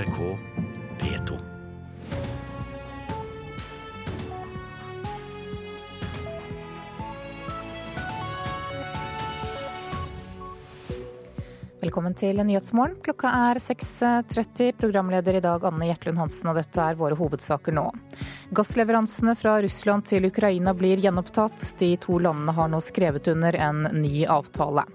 NRK P2. Velkommen til Nyhetsmorgen. Klokka er 6.30. Programleder i dag Anne Gjertlund Hansen, og dette er våre hovedsaker nå. Gassleveransene fra Russland til Ukraina blir gjenopptatt. De to landene har nå skrevet under en ny avtale.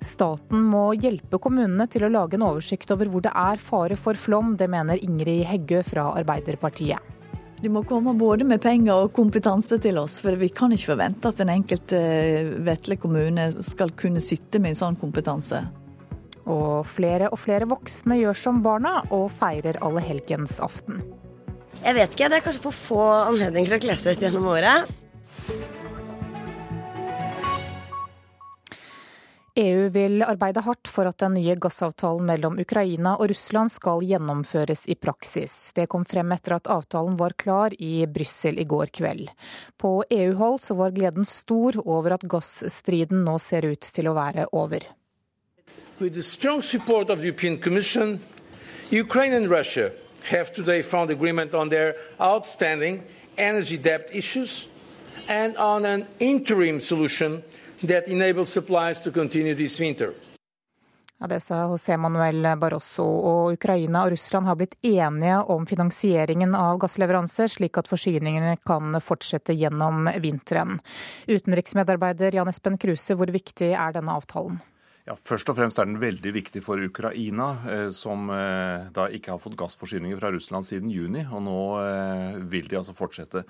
Staten må hjelpe kommunene til å lage en oversikt over hvor det er fare for flom. Det mener Ingrid Heggø fra Arbeiderpartiet. De må komme både med penger og kompetanse til oss, for vi kan ikke forvente at den enkelte vetle kommune skal kunne sitte med en sånn kompetanse. Og flere og flere voksne gjør som barna og feirer allehelgensaften. Jeg vet ikke, det er kanskje for få anledninger til å kle seg ut gjennom året. EU vil arbeide hardt for at den nye gassavtalen mellom Ukraina og Russland skal gjennomføres i praksis. Det kom frem etter at avtalen var klar i Brussel i går kveld. På EU-hold så var gleden stor over at gassstriden nå ser ut til å være over. With the strong support of the European Commission, Ukraine and Russia have today found agreement on their outstanding energy debt issues and on an interim solution that enables supplies to continue this winter. Ja, det sa José Manuel Barroso. Og Ukraina og Russland har blitt enige om finansieringen av gassleveranser, slik at forsyningene kan fortsette gjennom vinteren. Utenriksmedarbeider Jan Espen Kruse, hvor viktig er denne avtalen? Ja, Først og fremst er den veldig viktig for Ukraina, eh, som eh, da ikke har fått gassforsyninger fra Russland siden juni. Og nå eh, vil de altså fortsette.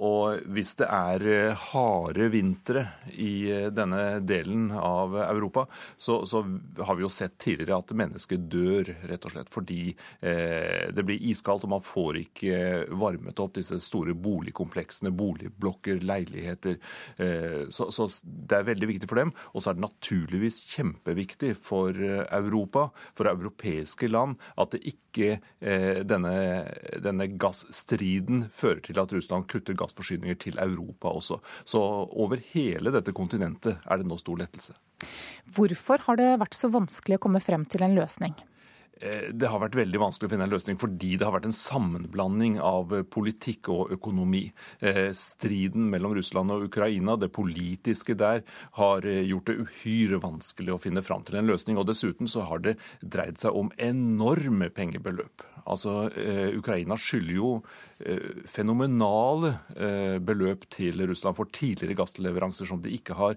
Og hvis det er harde vintre i denne delen av Europa, så, så har vi jo sett tidligere at mennesker dør, rett og slett fordi det blir iskaldt og man får ikke varmet opp disse store boligkompleksene, boligblokker, leiligheter. Så, så det er veldig viktig for dem. Og så er det naturligvis kjempeviktig for eh, Europa, for europeiske land, at det ikke eh, denne, denne gassstriden fører til at Russland kutter gassforsyninger til Europa også. Så over hele dette kontinentet er det nå stor lettelse. Hvorfor har det vært så vanskelig å komme frem til en løsning? Eh, det har vært veldig vanskelig å finne en løsning fordi det har vært en sammenblanding av eh, politikk og økonomi. Eh, striden mellom Russland og Ukraina, det politiske der, har gjort det uhyre vanskelig å finne fram til en løsning. Og dessuten så har det dreid seg om enorme pengebeløp. Altså, Ukraina skylder jo fenomenale beløp til Russland for tidligere gassleveranser som de ikke har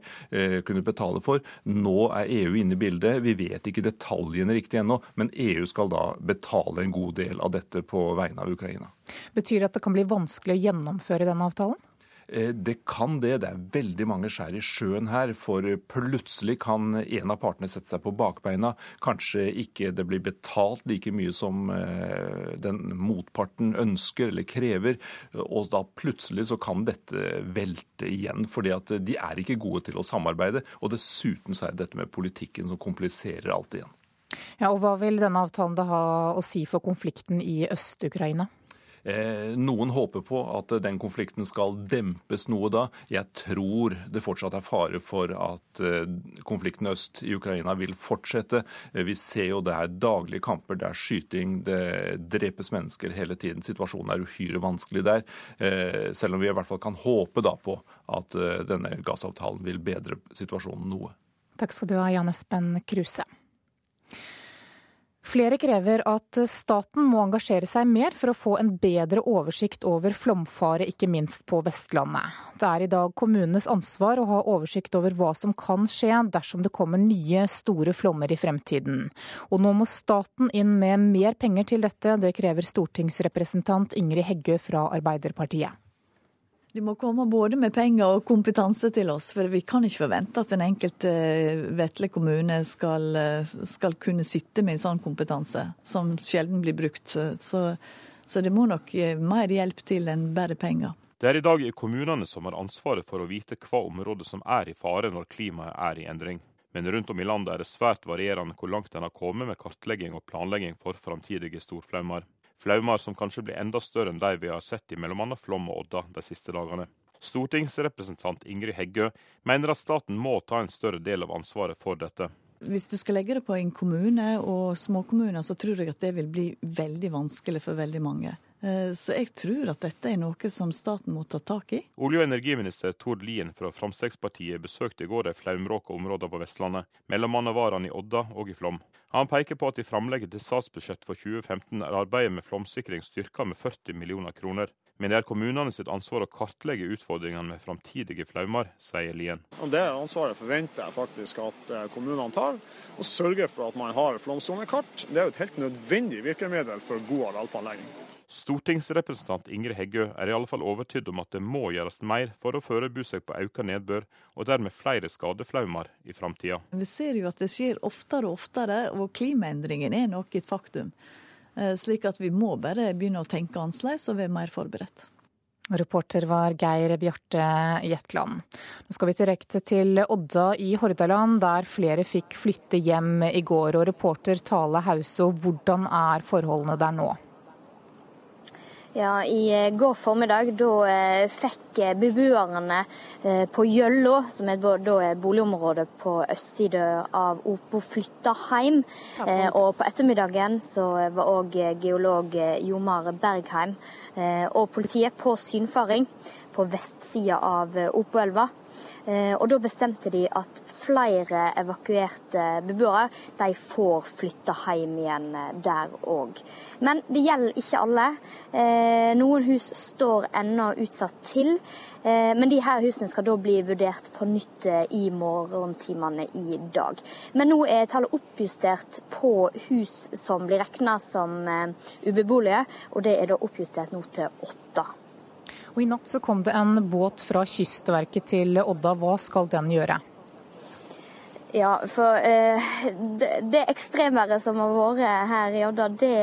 kunnet betale for. Nå er EU inne i bildet. Vi vet ikke detaljene riktig ennå, men EU EU skal da betale en god del av dette på vegne av Ukraina. Betyr det at det kan bli vanskelig å gjennomføre denne avtalen? Eh, det kan det. Det er veldig mange skjær i sjøen her. For plutselig kan en av partene sette seg på bakbeina. Kanskje ikke det blir betalt like mye som eh, den motparten ønsker eller krever. Og da plutselig så kan dette velte igjen. fordi at de er ikke gode til å samarbeide. Og dessuten så er det dette med politikken som kompliserer alt igjen. Ja, og Hva vil denne avtalen da ha å si for konflikten i Øst-Ukraina? Eh, noen håper på at den konflikten skal dempes noe da. Jeg tror det fortsatt er fare for at eh, konflikten øst i Ukraina vil fortsette. Eh, vi ser jo det er daglige kamper, det er skyting, det drepes mennesker hele tiden. Situasjonen er uhyre vanskelig der. Selv om vi i hvert fall kan håpe da på at denne gassavtalen vil bedre situasjonen noe. Takk skal du ha, Jan Espen Kruse. Flere krever at staten må engasjere seg mer for å få en bedre oversikt over flomfare, ikke minst på Vestlandet. Det er i dag kommunenes ansvar å ha oversikt over hva som kan skje dersom det kommer nye, store flommer i fremtiden. Og nå må staten inn med mer penger til dette. Det krever stortingsrepresentant Ingrid Heggø fra Arbeiderpartiet. De må komme både med penger og kompetanse til oss, for vi kan ikke forvente at den enkelte Vetle kommune skal, skal, kunne sitte med en sånn kompetanse, som sjelden blir brukt. Så, så det må nok mer hjelp til enn bare penger. Det er i dag kommunene som har ansvaret for å vite hva område som er i fare når klimaet er i endring. Men rundt om i landet er det svært varierende hvor langt en har kommet med kartlegging og planlegging for framtidige storflaumer. Flaumer som kanskje blir enda større enn de vi har sett i bl.a. Flom og Odda de siste dagene. Stortingsrepresentant Ingrid Heggø mener at staten må ta en større del av ansvaret for dette. Hvis du skal legge det på en kommune og småkommuner, så tror jeg at det vil bli veldig vanskelig for veldig mange. Eh, så jeg tror at dette er noe som staten må ta tak i. Olje- og energiminister Tord Lien fra Frp besøkte i går de flaumråka områdene på Vestlandet. Mellom annet var han i Odda og i Flom. Han peker på at i framlegget til statsbudsjett for 2015 er arbeidet med flomsikring styrka med 40 millioner kroner. Men det er kommunene sitt ansvar å kartlegge utfordringene med framtidige flommer, sier Lien. Det ansvaret forventer jeg faktisk at eh, kommunene tar, og sørger for at man har flomsonekart. Det er jo et helt nødvendig virkemiddel for god arealplanlegging. Stortingsrepresentant Ingrid Heggø er i alle fall overtydd om at det må gjøres mer for å forberede seg på økt nedbør, og dermed flere skadeflaumer i framtida. Vi ser jo at det skjer oftere og oftere, og klimaendringen er nok et faktum. Eh, slik at vi må bare begynne å tenke annerledes og være mer forberedt. Reporter var Geir Bjarte Jetland. Nå skal vi direkte til Odda i Hordaland, der flere fikk flytte hjem i går. Og reporter Tale Hauso, hvordan er forholdene der nå? Ja, I eh, går formiddag da eh, fikk eh, beboerne på Gjøllå, som er da er boligområdet på østsida av Opo, flytta hjem. Og på ettermiddagen så var òg geolog Jomar Bergheim og politiet på synfaring på vestsida av Opoelva. Eh, og Da bestemte de at flere evakuerte beboere de får flytte hjem igjen eh, der òg. Men det gjelder ikke alle. Eh, noen hus står ennå utsatt til. Men de her husene skal da bli vurdert på nytt i morgentimene i dag. Men nå er tallet oppjustert på hus som blir regna som ubeboelige, og det er da oppjustert nå til åtte. Og I natt så kom det en båt fra Kystverket til Odda. Hva skal den gjøre? Ja, for eh, det, det ekstremværet som har vært her i Odda, det,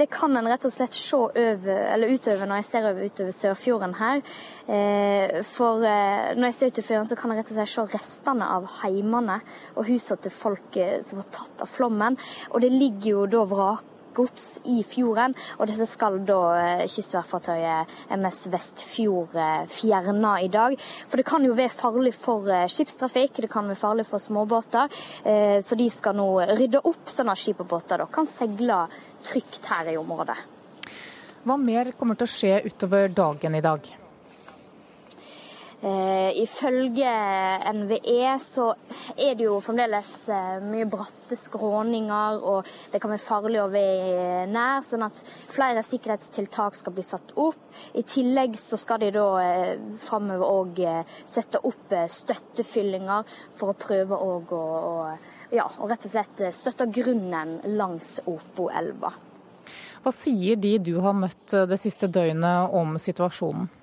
det, kan en rett og slett se over, utover når jeg ser over utover Sørfjorden her. Eh, for eh, når jeg ser utover fjorden, så kan jeg rett og slett se restene av heimene og husene til folk eh, som var tatt av flommen. Og det ligger jo da vrak gods i fjorden. Og disse skal da eh, kystverfartøyet MS Vestfjord eh, fjerne i dag. For det kan jo være farlig for eh, skipstrafikk, det kan være farlig for småbåter. Så de skal nå rydde opp, sånn at skip og båter kan seile trygt her i området. Hva mer kommer til å skje utover dagen i dag? Eh, ifølge NVE så er det jo fremdeles eh, mye bratte skråninger, og det kan være farlig å være nær, sånn at flere sikkerhetstiltak skal bli satt opp. I tillegg så skal de da eh, framover òg eh, sette opp eh, støttefyllinger for å prøve å, å, ja, og rett og slett støtte grunnen langs Opoelva. Hva sier de du har møtt det siste døgnet om situasjonen?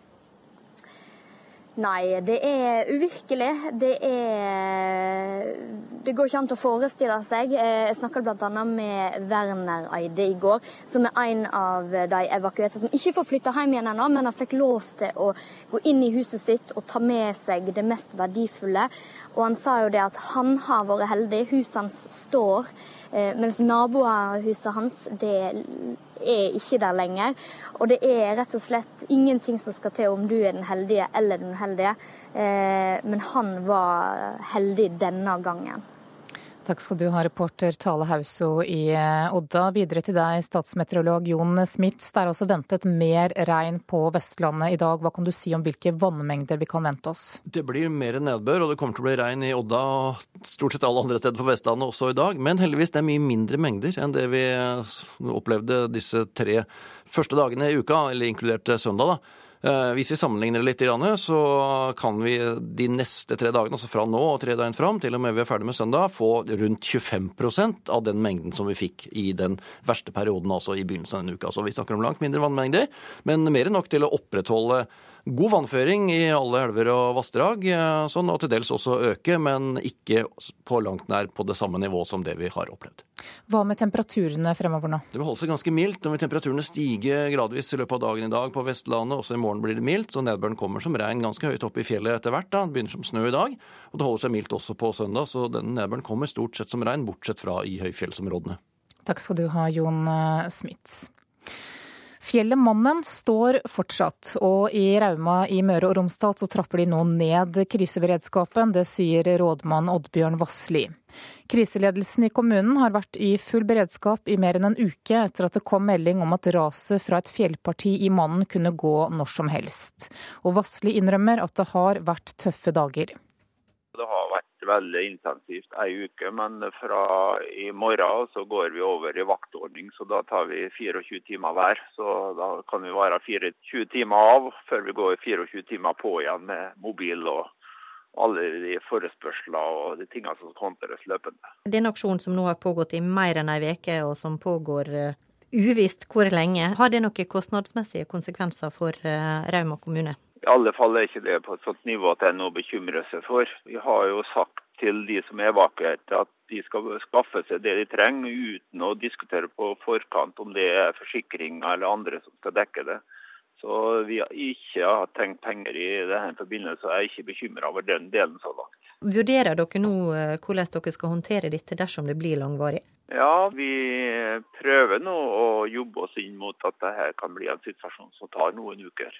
Nei, det er uvirkelig. Det er Det går ikke an til å forestille seg. Eh, jeg snakka bl.a. med Werner Eide i går, som er en av de evakuerte som ikke får flytta hjem igjen ennå, men han fikk lov til å gå inn i huset sitt og ta med seg det mest verdifulle. Og han sa jo det at han har vært heldig. Huset hans står, eh, mens nabohuset hans det er ikke der lenger. Og det er rett og slett ingenting som skal til om du er den heldige eller den uheldige. Eh, men han var heldig denne gangen. Takk skal du ha, reporter Tale Hauso i eh, Odda. Videre til deg, statsmeteorolog Jon Smits. Det er altså ventet mer regn på Vestlandet i dag. Hva kan du si om hvilke vannmengder vi kan vente oss? Det blir mer nedbør, og det kommer til å bli regn i Odda og stort sett alle andre steder på Vestlandet også i dag. Men heldigvis det er mye mindre mengder enn det vi opplevde disse tre første dagene i uka, eller inkludert søndag. da. Eh, hvis vi sammenligner det litt, så kan vi de neste tre dagene, altså fra nå og tre dager fram til og med vi er ferdig med søndag, få rundt 25% av den mengden som vi fikk i den verste perioden, altså i begynnelsen av denne uka. Så vi snakker om langt mindre vannmengder, men mer enn nok til å opprettholde god vannføring i alle elver og vassdrag, eh, sånn og til dels også øke, men ikke på langt nær på det samme nivå som det vi har opplevd. Hva med temperaturene fremover nå? Det vil holde seg ganske mildt. Nå vil temperaturene stige gradvis i løpet av dagen i dag på Vestlandet. Også i morgen blir det mildt, så nedbøren kommer som regn ganske høyt opp i fjellet etter hvert. da. Det begynner som snø i dag. Og det holder seg mildt også på søndag, så denne nedbøren kommer stort sett som regn, bortsett fra i høyfjellsområdene. Takk skal du ha, Jon eh, Smits. Fjellet Mannen står fortsatt, og i Rauma i Møre og Romsdal så trapper de nå ned kriseberedskapen. Det sier rådmann Oddbjørn Vassli. Kriseledelsen i kommunen har vært i full beredskap i mer enn en uke etter at det kom melding om at raset fra et fjellparti i Mannen kunne gå når som helst. Og Vassli innrømmer at det har vært tøffe dager. Veldig intensivt ei uke, men fra i morgen så går vi over i vaktordning. Så da tar vi 24 timer hver. Så da kan vi være 24 timer av før vi går 24 timer på igjen med mobil og alle de forespørsler og de tingene som håndteres løpende. Denne aksjonen som nå har pågått i mer enn ei uke, og som pågår uh, uvisst hvor lenge, har det noen kostnadsmessige konsekvenser for uh, Rauma kommune? I alle fall er ikke det på et sånt nivå at det er noe å bekymre seg for. Vi har jo sagt til de som er evakuerte at de skal skaffe seg det de trenger, uten å diskutere på forkant om det er forsikringer eller andre som skal dekke det. Så vi har ikke tenkt penger i denne forbindelse, og jeg er ikke bekymra over den delen så langt. Vurderer dere nå eh, hvordan dere skal håndtere dette dersom det blir langvarig? Ja, vi prøver nå å jobbe oss inn mot at dette kan bli en situasjon som tar noen uker.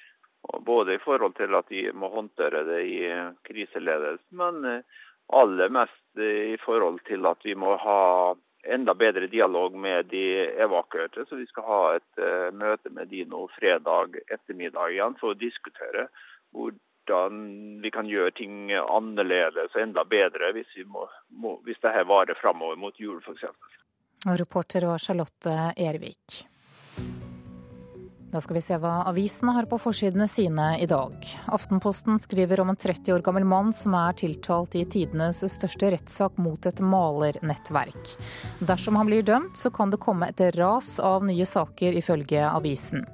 Både i forhold til at vi må håndtere det i kriseledelsen, men eh, aller mest i forhold til at vi må ha enda bedre dialog med de evakuerte. Så vi skal ha et møte med de nå fredag ettermiddag igjen for å diskutere hvordan vi kan gjøre ting annerledes og enda bedre hvis, vi må, må, hvis dette varer framover mot jul f.eks. Reporter var Charlotte Ervik. Da skal vi se hva avisene har på forsidene sine i dag. Aftenposten skriver om en 30 år gammel mann som er tiltalt i tidenes største rettssak mot et malernettverk. Dersom han blir dømt, så kan det komme et ras av nye saker, ifølge avisen.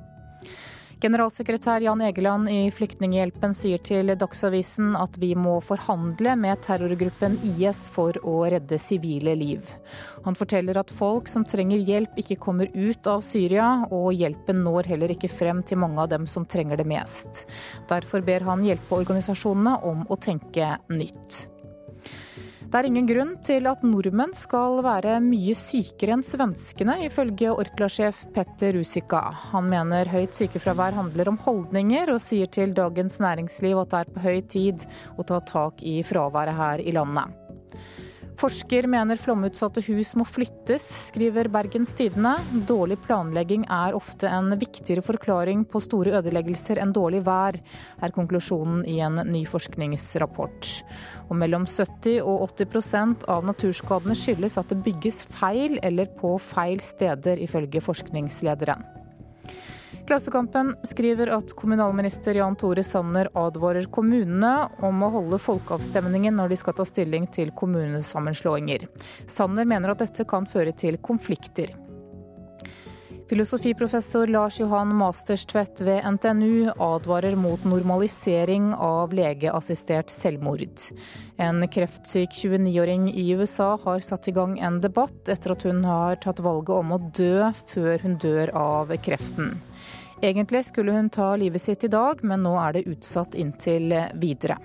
Generalsekretær Jan Egeland i Flyktninghjelpen sier til Dagsavisen at vi må forhandle med terrorgruppen IS for å redde sivile liv. Han forteller at folk som trenger hjelp ikke kommer ut av Syria, og hjelpen når heller ikke frem til mange av dem som trenger det mest. Derfor ber han hjelpeorganisasjonene om å tenke nytt. Det er ingen grunn til at nordmenn skal være mye sykere enn svenskene, ifølge Orkla-sjef Petter Rusika. Han mener høyt sykefravær handler om holdninger, og sier til Dagens Næringsliv at det er på høy tid å ta tak i fraværet her i landet. Forsker mener flomutsatte hus må flyttes, skriver Bergens Tidende. Dårlig planlegging er ofte en viktigere forklaring på store ødeleggelser enn dårlig vær, er konklusjonen i en ny forskningsrapport. Og mellom 70 og 80% av naturskadene skyldes at det bygges feil eller på feil steder, ifølge forskningslederen. Klassekampen skriver at kommunalminister Jan Tore Sanner advarer kommunene om å holde folkeavstemningen når de skal ta stilling til kommunesammenslåinger. Sanner mener at dette kan føre til konflikter. Filosofiprofessor Lars Johan Masterstvedt ved NTNU advarer mot normalisering av legeassistert selvmord. En kreftsyk 29-åring i USA har satt i gang en debatt etter at hun har tatt valget om å dø før hun dør av kreften. Egentlig skulle hun ta livet sitt i dag, men nå er det utsatt inntil videre.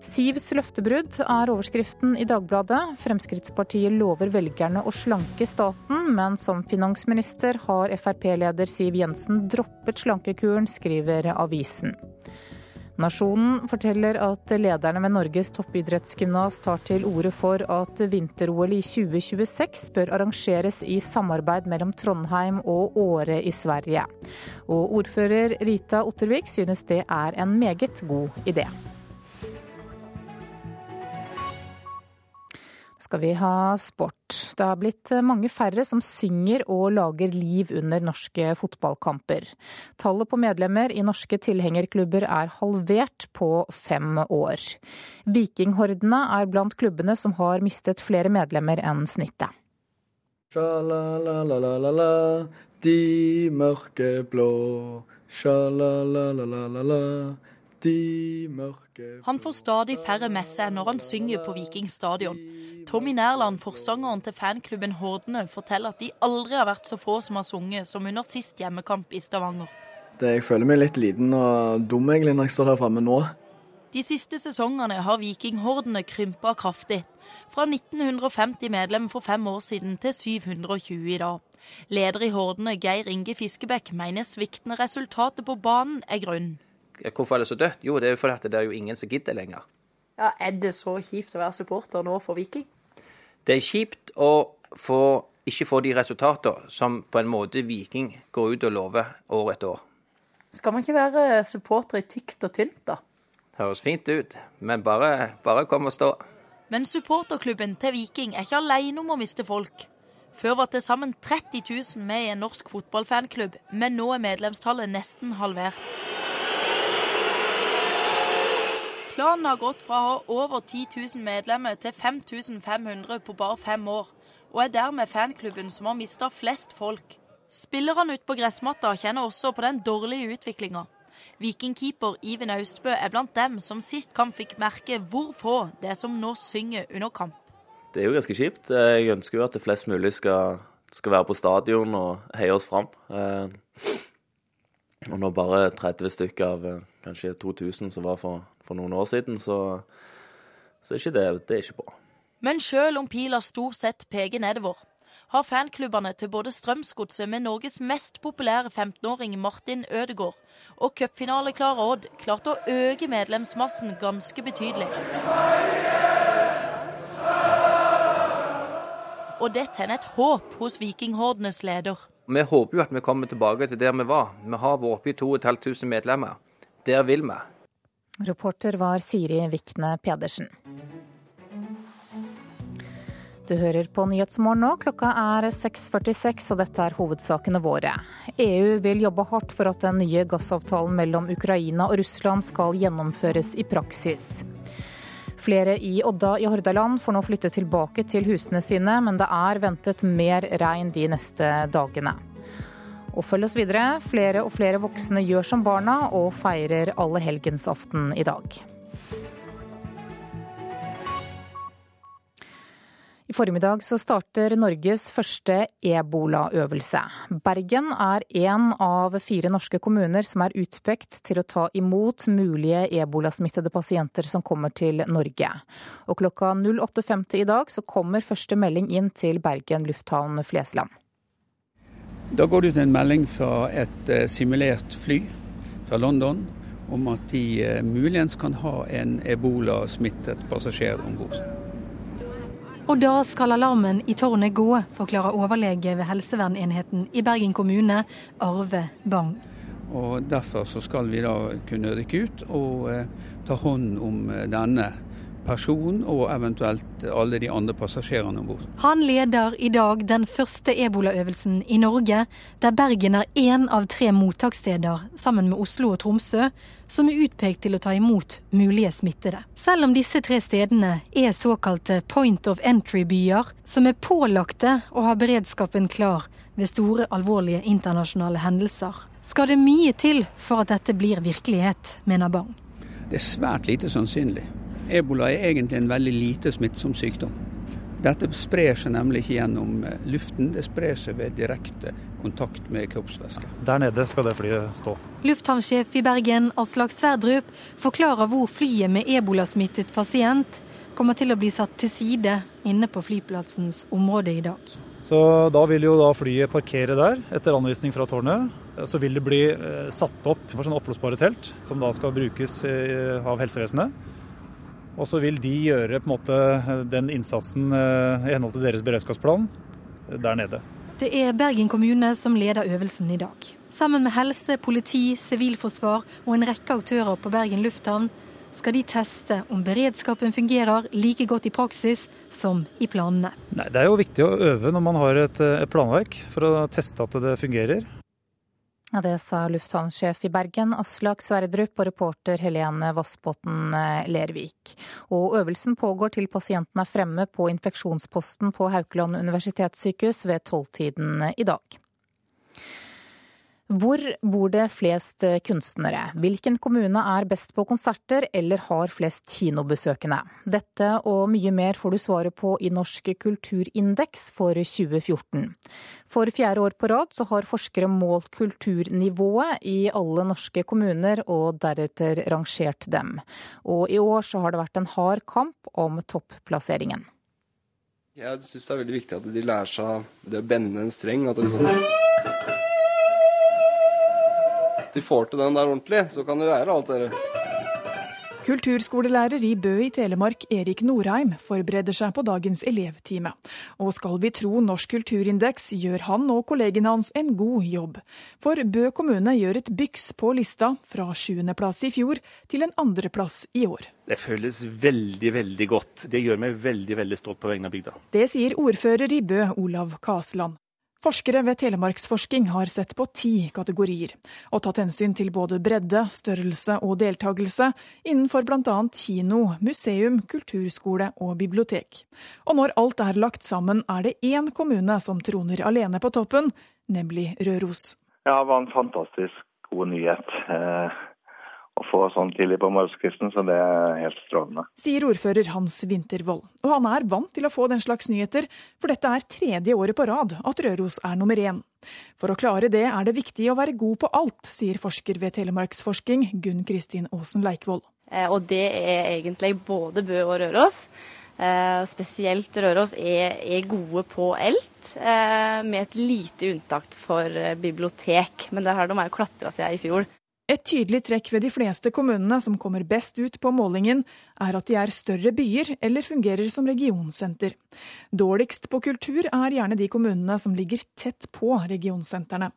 Sivs løftebrudd er overskriften i Dagbladet. Fremskrittspartiet lover velgerne å slanke staten, men som finansminister har Frp-leder Siv Jensen droppet slankekuren, skriver avisen. Nasjonen forteller at lederne ved Norges toppidrettsgymnas tar til orde for at vinter-OL i 2026 bør arrangeres i samarbeid mellom Trondheim og Åre i Sverige. Og ordfører Rita Ottervik synes det er en meget god idé. Skal vi ha sport. Det har blitt mange færre som synger og lager liv under norske fotballkamper. Tallet på medlemmer i norske tilhengerklubber er halvert på fem år. Vikinghordene er blant klubbene som har mistet flere medlemmer enn snittet. Sja-la-la-la-la-la, de mørkeblå. Sja-la-la-la-la-la. Han får stadig færre med seg når han synger på Viking stadion. Tommy Nærland, forsangeren til fanklubben Hordene, forteller at de aldri har vært så få som har sunget som under sist hjemmekamp i Stavanger. Det, jeg føler meg litt liten og dum egentlig når jeg står her framme nå. De siste sesongene har Vikinghordene krympa kraftig. Fra 1950 medlem for fem år siden til 720 i dag. Leder i Hordene, Geir Inge Fiskebekk, mener sviktende resultatet på banen er grunnen. Hvorfor er det så dødt? Jo, det er fordi det er jo ingen som gidder lenger. Ja, Er det så kjipt å være supporter nå for Viking? Det er kjipt å få, ikke få de resultatene som på en måte Viking går ut og lover år etter år. Skal man ikke være supporter i tykt og tynt, da? Høres fint ut, men bare, bare kom og stå. Men supporterklubben til Viking er ikke alene om å miste folk. Før var til sammen 30 000 med i en norsk fotballfanklubb, men nå er medlemstallet nesten halvert. Klanen har gått fra å ha over 10 000 medlemmer til 5500 på bare fem år, og er dermed fanklubben som har mista flest folk. Spillerne ute på gressmatta kjenner også på den dårlige utviklinga. Vikingkeeper Iven Austbø er blant dem som sist kamp fikk merke hvor få det er som nå synger under kamp. Det er jo ganske kjipt. Jeg ønsker jo at det flest mulig skal, skal være på stadion og heie oss fram. Eh, og når bare 30 stykker av eh, kanskje 2000 som var for, for noen år siden, så, så er ikke det, det er ikke bra. Men sjøl om pila stort sett peker nedover, har fanklubbene til både Strømsgodset med Norges mest populære 15-åring Martin Ødegaard og cupfinaleklare Odd klart å øke medlemsmassen ganske betydelig. Og det tenner et håp hos vikinghordenes leder. Vi håper jo at vi kommer tilbake til der vi var. Vi har vært oppe i 2500 medlemmer. Der vil vi. Reporter var Siri Vikne Pedersen. Du hører på Nyhetsmorgen nå. Klokka er 6.46, og dette er hovedsakene våre. EU vil jobbe hardt for at den nye gassavtalen mellom Ukraina og Russland skal gjennomføres i praksis. Flere i Odda i Hordaland får nå flytte tilbake til husene sine, men det er ventet mer regn de neste dagene. Og følg oss videre. Flere og flere voksne gjør som barna og feirer allehelgensaften i dag. I formiddag så starter Norges første ebolaøvelse. Bergen er én av fire norske kommuner som er utpekt til å ta imot mulige ebolasmittede pasienter som kommer til Norge. Og klokka 08.50 i dag så kommer første melding inn til Bergen lufthavn Flesland. Da går det ut en melding fra et eh, simulert fly fra London om at de eh, muligens kan ha en ebolasmittet passasjer om bord. Og da skal alarmen i tårnet gå, forklarer overlege ved helsevernenheten i Bergen kommune, Arve Bang. Og Derfor så skal vi da kunne rykke ut og eh, ta hånd om denne person og eventuelt alle de andre passasjerene om bord. Han leder i dag den første ebolaøvelsen i Norge, der Bergen er én av tre mottakssteder, sammen med Oslo og Tromsø, som er utpekt til å ta imot mulige smittede. Selv om disse tre stedene er såkalte point of entry-byer, som er pålagte å ha beredskapen klar ved store, alvorlige internasjonale hendelser, skal det mye til for at dette blir virkelighet, mener Bang. Det er svært lite sannsynlig. Ebola er egentlig en veldig lite smittsom sykdom. Dette sprer seg nemlig ikke gjennom eh, luften, det sprer seg ved direkte kontakt med kroppsvæske. Der nede skal det flyet stå. Lufthavnsjef i Bergen, Aslak Sverdrup, forklarer hvor flyet med ebolasmittet pasient kommer til å bli satt til side inne på flyplassens område i dag. Så Da vil jo da flyet parkere der, etter anvisning fra tårnet. Så vil det bli eh, satt opp for sånne oppblåsbare telt, som da skal brukes eh, av helsevesenet. Og så vil de gjøre måte den innsatsen eh, i henhold til deres beredskapsplan der nede. Det er Bergen kommune som leder øvelsen i dag. Sammen med helse, politi, sivilforsvar og en rekke aktører på Bergen lufthavn skal de teste om beredskapen fungerer like godt i praksis som i planene. Nei, det er jo viktig å øve når man har et, et planverk, for å teste at det fungerer. Ja, Det sa lufthavnsjef i Bergen, Aslak Sverdrup, og reporter Helene Vassbotn eh, Lervik. Og øvelsen pågår til pasienten er fremme på infeksjonsposten på Haukeland universitetssykehus ved tolvtiden i dag. Hvor bor det flest kunstnere? Hvilken kommune er best på konserter eller har flest kinobesøkende? Dette og mye mer får du svaret på i Norsk kulturindeks for 2014. For fjerde år på rad så har forskere målt kulturnivået i alle norske kommuner og deretter rangert dem. Og i år så har det vært en hard kamp om topplasseringen. Jeg syns det er veldig viktig at de lærer seg det å bende en streng. at det liksom de får til den der ordentlig, så kan de lære alt det Kulturskolelærer i Bø i Telemark, Erik Norheim, forbereder seg på dagens elevtime. Og skal vi tro Norsk kulturindeks, gjør han og kollegene hans en god jobb. For Bø kommune gjør et byks på lista, fra sjuendeplass i fjor til en andreplass i år. Det føles veldig, veldig godt. Det gjør meg veldig, veldig stolt på vegne av bygda. Det sier ordfører i Bø, Olav Kasland. Forskere ved Telemarksforsking har sett på ti kategorier, og tatt hensyn til både bredde, størrelse og deltakelse innenfor bl.a. kino, museum, kulturskole og bibliotek. Og når alt er lagt sammen, er det én kommune som troner alene på toppen, nemlig Røros. Ja, det var en fantastisk god nyhet. Å få sånn tidlig på morgenskvisten, så det er helt strålende. Sier ordfører Hans Vintervold. Og han er vant til å få den slags nyheter, for dette er tredje året på rad at Røros er nummer én. For å klare det er det viktig å være god på alt, sier forsker ved Telemarksforsking Gunn Kristin Aasen Leikvoll. Eh, og det er egentlig både Bø og Røros. Eh, spesielt Røros er, er gode på ELT, eh, med et lite unntak for bibliotek. Men der har de jo klatra seg i fjor. Et tydelig trekk ved de fleste kommunene som kommer best ut på målingen, er at de er større byer eller fungerer som regionsenter. Dårligst på kultur er gjerne de kommunene som ligger tett på regionsentrene.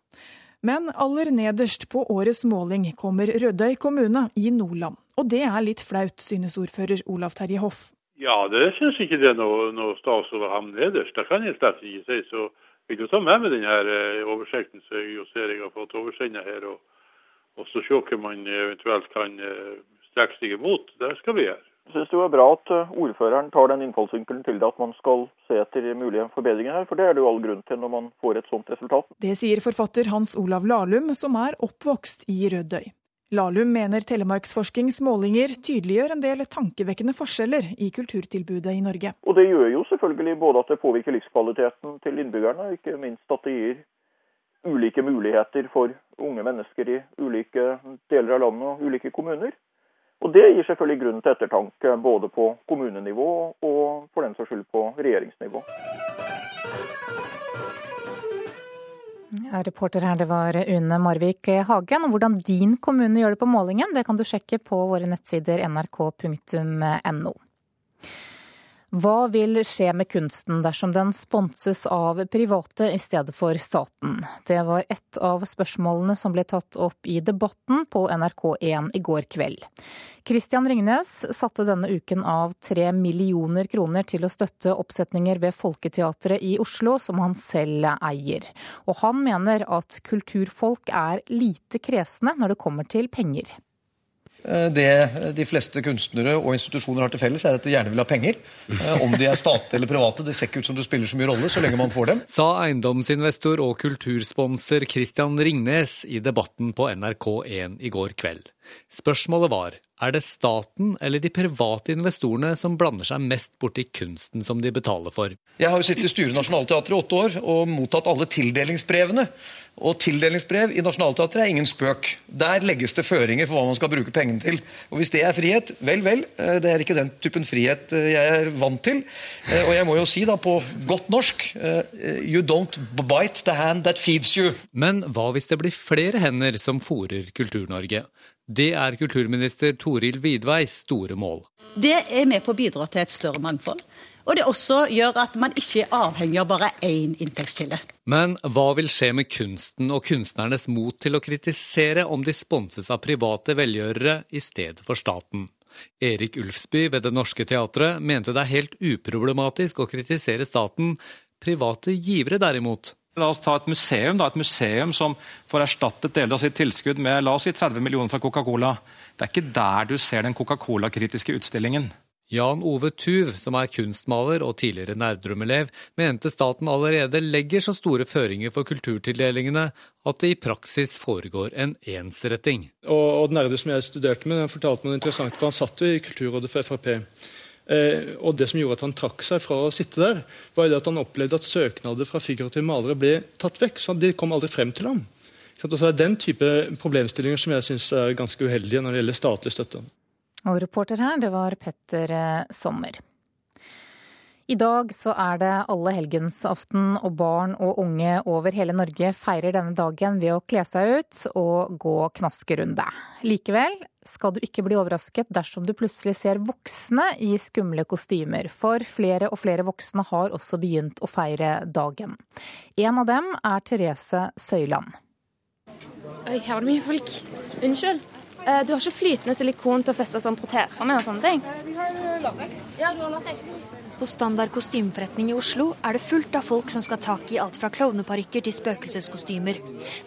Men aller nederst på årets måling kommer Rødøy kommune i Nordland. Og det er litt flaut, synes ordfører Olav Terje Hoff. Ja, det syns ikke det er noe, noe stas over ham nederst. Det kan jeg slett ikke si. Så vil jo ta med meg denne eh, oversikten som jeg har fått oversendt her. og og så se hva man eventuelt kan eh, strekke seg imot. Det skal vi gjøre. Jeg synes det var bra at eh, ordføreren tar den innfallsvinkelen til det at man skal se etter mulige forbedringer her, for det er det jo all grunn til når man får et sånt resultat. Det sier forfatter Hans Olav Lahlum, som er oppvokst i Rødøy. Lahlum mener Telemarksforskings målinger tydeliggjør en del tankevekkende forskjeller i kulturtilbudet i Norge. Og Det gjør jo selvfølgelig både at det påvirker livskvaliteten til innbyggerne, og ikke minst at det gir ulike muligheter for unge mennesker i ulike deler av landet og ulike kommuner. Og Det gir selvfølgelig grunn til ettertanke både på kommunenivå og for den saks skyld på regjeringsnivå. Ja, reporter her det var Une Marvik Hagen. Hvordan din kommune gjør det på målingen, det kan du sjekke på våre nettsider nrk.no. Hva vil skje med kunsten dersom den sponses av private i stedet for staten? Det var ett av spørsmålene som ble tatt opp i Debatten på NRK1 i går kveld. Christian Ringnes satte denne uken av tre millioner kroner til å støtte oppsetninger ved Folketeatret i Oslo, som han selv eier. Og han mener at kulturfolk er lite kresne når det kommer til penger. Eh, det de fleste kunstnere og institusjoner har til felles, er at de gjerne vil ha penger. Eh, om de er statlige eller private, det ser ikke ut som det spiller så mye rolle så lenge man får dem. Sa eiendomsinvestor og kultursponsor Christian Ringnes i debatten på NRK1 i går kveld. Spørsmålet var er det staten eller de private investorene som blander seg mest borti kunsten som de betaler for? Jeg har jo sittet i styret i Nationaltheatret i åtte år og mottatt alle tildelingsbrevene. Og tildelingsbrev i Nationaltheatret er ingen spøk. Der legges det føringer for hva man skal bruke pengene til. Og Hvis det er frihet, vel, vel. Eh, det er ikke den typen frihet eh, jeg er vant til. Eh, og jeg må jo si da på godt norsk You don't bite the hand that feeds you. Men hva hvis det blir flere hender som fòrer Kultur-Norge? Det er kulturminister Toril Vidveis store mål. Det er med på å bidra til et større mangfold. Og det også gjør at man ikke er avhengig av bare én inntektskilde. Men hva vil skje med kunsten og kunstnernes mot til å kritisere om de sponses av private velgjørere i stedet for staten? Erik Ulfsby ved Det Norske Teatret mente det er helt uproblematisk å kritisere staten. Private givere derimot La oss ta et museum, da, et museum som får erstattet deler av sitt tilskudd med la oss si 30 millioner fra Coca-Cola. Det er ikke der du ser den Coca-Cola-kritiske utstillingen. Jan Ove Tuv, som er kunstmaler og tidligere Nerdrum-elev, mente staten allerede legger så store føringer for kulturtildelingene at det i praksis foregår en ensretting. Og og Nerde, som jeg studerte med, fortalte meg noe interessant, for han satt jo i Kulturrådet for Frp. Eh, og Det som gjorde at han trakk seg fra å sitte der, var at han opplevde at søknader fra figurative malere ble tatt vekk. så De kom aldri frem til ham. Så det er den type problemstillinger som jeg syns er ganske uheldige når det gjelder statlig støtte. Og reporter her, det var Petter eh, Sommer. I dag så er det allehelgensaften, og barn og unge over hele Norge feirer denne dagen ved å kle seg ut og gå knaskerunde. Likevel skal du ikke bli overrasket dersom du plutselig ser voksne i skumle kostymer, for flere og flere voksne har også begynt å feire dagen. En av dem er Therese Søyland. Oi, her var det mye folk. Unnskyld. Eh, du har ikke flytende silikon til å feste sånn protesene med og sånne ting? Vi har lateks. Ja, du har lateks. På Standard kostymeforretning i Oslo er det fullt av folk som skal tak i alt fra klovneparykker til spøkelseskostymer.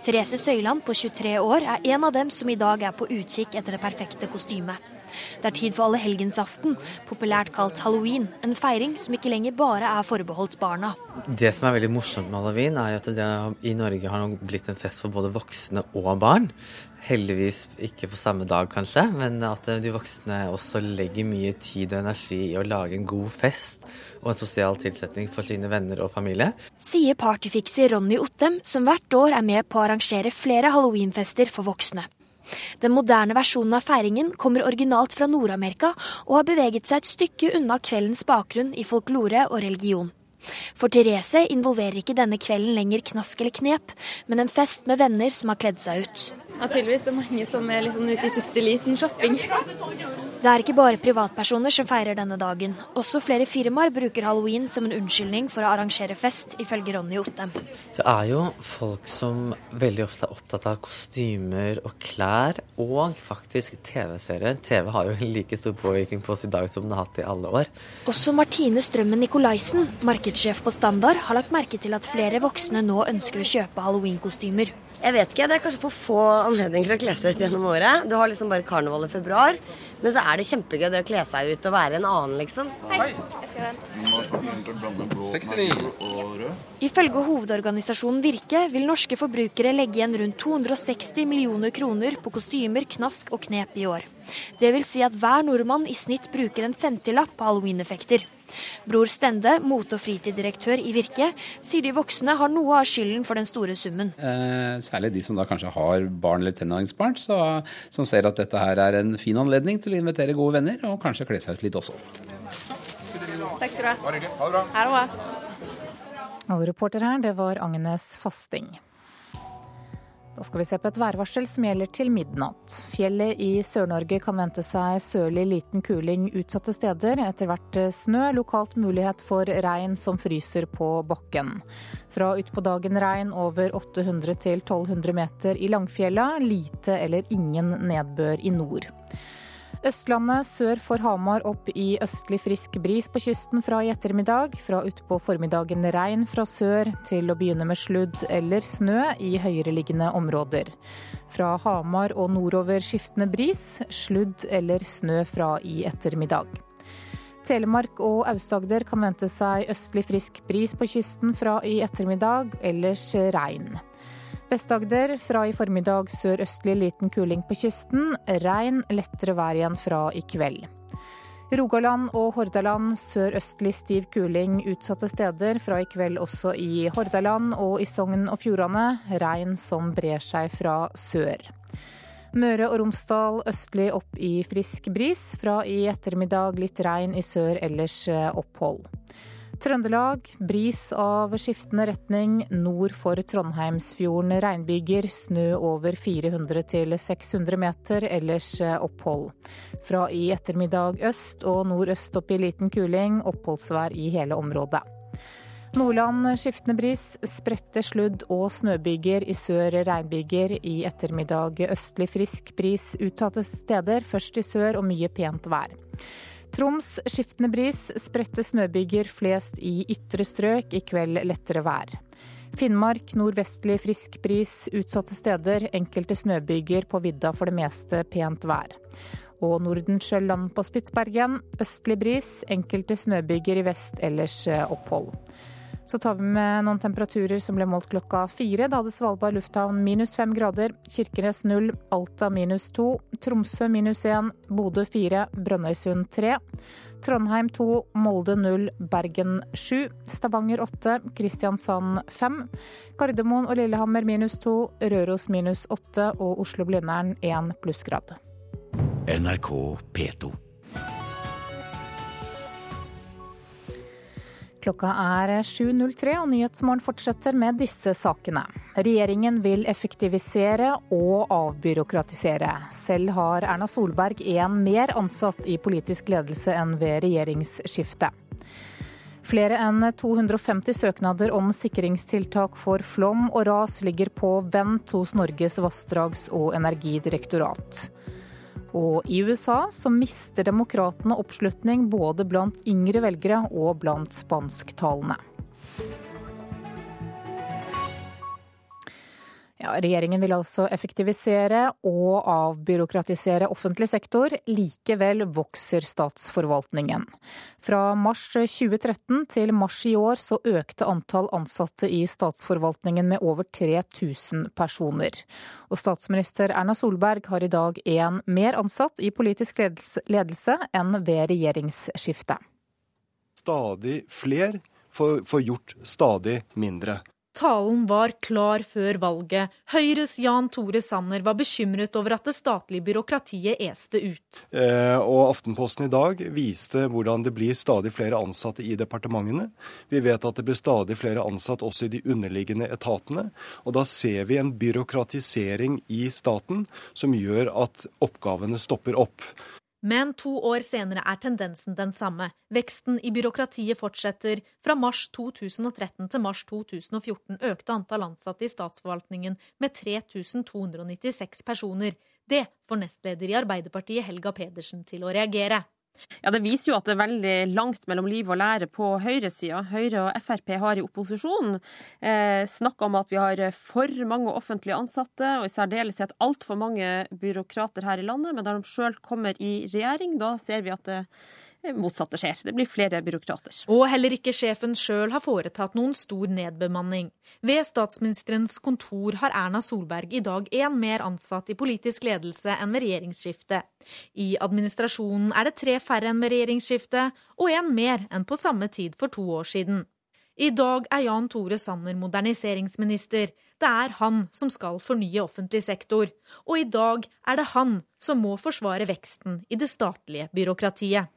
Therese Søyland på 23 år er en av dem som i dag er på utkikk etter det perfekte kostymet. Det er tid for allehelgensaften, populært kalt halloween. En feiring som ikke lenger bare er forbeholdt barna. Det som er veldig morsomt med halloween, er at det i Norge har blitt en fest for både voksne og barn. Heldigvis ikke på samme dag, kanskje, men at de voksne også legger mye tid og energi i å lage en god fest og en sosial tilsetning for sine venner og familie. Sier partyfikser Ronny Ottem, som hvert år er med på å arrangere flere halloweenfester for voksne. Den moderne versjonen av feiringen kommer originalt fra Nord-Amerika og har beveget seg et stykke unna kveldens bakgrunn i folklore og religion. For Therese involverer ikke denne kvelden lenger knask eller knep, men en fest med venner som har kledd seg ut. Ja, tydeligvis det er mange som er liksom ute i siste liten shopping. Det er ikke bare privatpersoner som feirer denne dagen. Også flere firmaer bruker halloween som en unnskyldning for å arrangere fest, ifølge Ronny Ottem. Det er jo folk som veldig ofte er opptatt av kostymer og klær, og faktisk TV-serier. TV har jo like stor påvirkning på oss i dag som den har hatt i alle år. Også Martine Strømmen Nikolaisen, markedssjef på Standard, har lagt merke til at flere voksne nå ønsker å kjøpe halloweenkostymer. Jeg vet ikke, Det er kanskje for få anledninger til å kle seg ut gjennom året. Du har liksom bare karneval i februar. Men så er det kjempegøy det å kle seg ut og være en annen, liksom. Hei. Ifølge hovedorganisasjonen Virke vil norske forbrukere legge igjen rundt 260 millioner kroner på kostymer, knask og knep i år. Det vil si at hver nordmann i snitt bruker en femtilapp på halloweeneffekter. Bror Stende, mote- og fritiddirektør i Virke, sier de voksne har noe av skylden for den store summen. Eh, særlig de som da kanskje har barn eller tenåringsbarn, som ser at dette her er en fin anledning til å invitere gode venner, og kanskje kle seg ut litt også. Takk skal du ha. Ha det bra. Ha det bra. Og reporter her, det var Agnes Fasting. Da skal vi se på et værvarsel som gjelder til midnatt. Fjellet i Sør-Norge kan vente seg sørlig liten kuling utsatte steder. Etter hvert snø, lokalt mulighet for regn som fryser på bakken. Fra utpå dagen regn over 800 til 1200 meter i Langfjella. Lite eller ingen nedbør i nord. Østlandet sør for Hamar opp i østlig frisk bris på kysten fra i ettermiddag. Fra utpå formiddagen regn fra sør til å begynne med sludd eller snø i høyereliggende områder. Fra Hamar og nordover skiftende bris, sludd eller snø fra i ettermiddag. Telemark og Aust-Agder kan vente seg østlig frisk bris på kysten fra i ettermiddag, ellers regn. Vest-Agder fra i formiddag sørøstlig liten kuling på kysten. Regn, lettere vær igjen fra i kveld. Rogaland og Hordaland sørøstlig stiv kuling utsatte steder. Fra i kveld også i Hordaland og i Sogn og Fjordane. Regn som brer seg fra sør. Møre og Romsdal østlig opp i frisk bris. Fra i ettermiddag litt regn i sør, ellers opphold. Trøndelag bris av skiftende retning nord for Trondheimsfjorden. Regnbyger, snø over 400-600 meter, ellers opphold. Fra i ettermiddag øst og nordøst opp i liten kuling, oppholdsvær i hele området. Nordland skiftende bris, spredte sludd- og snøbyger. I sør regnbyger. I ettermiddag østlig frisk bris utsatte steder, først i sør og mye pent vær. Troms skiftende bris, spredte snøbyger flest i ytre strøk, i kveld lettere vær. Finnmark nordvestlig frisk bris, utsatte steder, enkelte snøbyger, på vidda for det meste pent vær. Og Nordensjøland på Spitsbergen, østlig bris, enkelte snøbyger i vest, ellers opphold. Så tar vi med noen temperaturer som ble målt klokka fire. Da hadde Svalbard lufthavn minus fem grader, Kirkenes null, Alta minus to, Tromsø minus én, Bodø fire, Brønnøysund tre. Trondheim to, Molde null, Bergen sju, Stavanger åtte, Kristiansand fem. Gardermoen og Lillehammer minus to, Røros minus åtte og Oslo-Blindern én plussgrad. NRK P2. Klokka er 7.03 og Nyhetsmorgen fortsetter med disse sakene. Regjeringen vil effektivisere og avbyråkratisere. Selv har Erna Solberg én mer ansatt i politisk ledelse enn ved regjeringsskiftet. Flere enn 250 søknader om sikringstiltak for flom og ras ligger på vent hos Norges vassdrags- og energidirektorat. Og i USA så mister demokratene oppslutning både blant yngre velgere og blant spansktalende. Ja, regjeringen vil altså effektivisere og avbyråkratisere offentlig sektor. Likevel vokser statsforvaltningen. Fra mars 2013 til mars i år så økte antall ansatte i statsforvaltningen med over 3000 personer. Og statsminister Erna Solberg har i dag én mer ansatt i politisk ledelse enn ved regjeringsskiftet. Stadig fler får, får gjort stadig mindre. Talen var klar før valget. Høyres Jan Tore Sanner var bekymret over at det statlige byråkratiet este ut. Eh, og Aftenposten i dag viste hvordan det blir stadig flere ansatte i departementene. Vi vet at det blir stadig flere ansatte også i de underliggende etatene. Og da ser vi en byråkratisering i staten som gjør at oppgavene stopper opp. Men to år senere er tendensen den samme. Veksten i byråkratiet fortsetter. Fra mars 2013 til mars 2014 økte antall ansatte i statsforvaltningen med 3296 personer. Det får nestleder i Arbeiderpartiet Helga Pedersen til å reagere. Ja, Det viser jo at det er veldig langt mellom liv og lære på høyresida. Høyre og Frp har i opposisjon eh, snakka om at vi har for mange offentlige ansatte, og i særdeleshet altfor mange byråkrater her i landet. Men da de sjøl kommer i regjering, da ser vi at det motsatte skjer. Det blir flere byråkrater. Og heller ikke sjefen sjøl har foretatt noen stor nedbemanning. Ved statsministerens kontor har Erna Solberg i dag én mer ansatt i politisk ledelse enn ved regjeringsskiftet. I administrasjonen er det tre færre enn ved regjeringsskiftet, og én mer enn på samme tid for to år siden. I dag er Jan Tore Sanner moderniseringsminister. Det er han som skal fornye offentlig sektor. Og i dag er det han som må forsvare veksten i det statlige byråkratiet.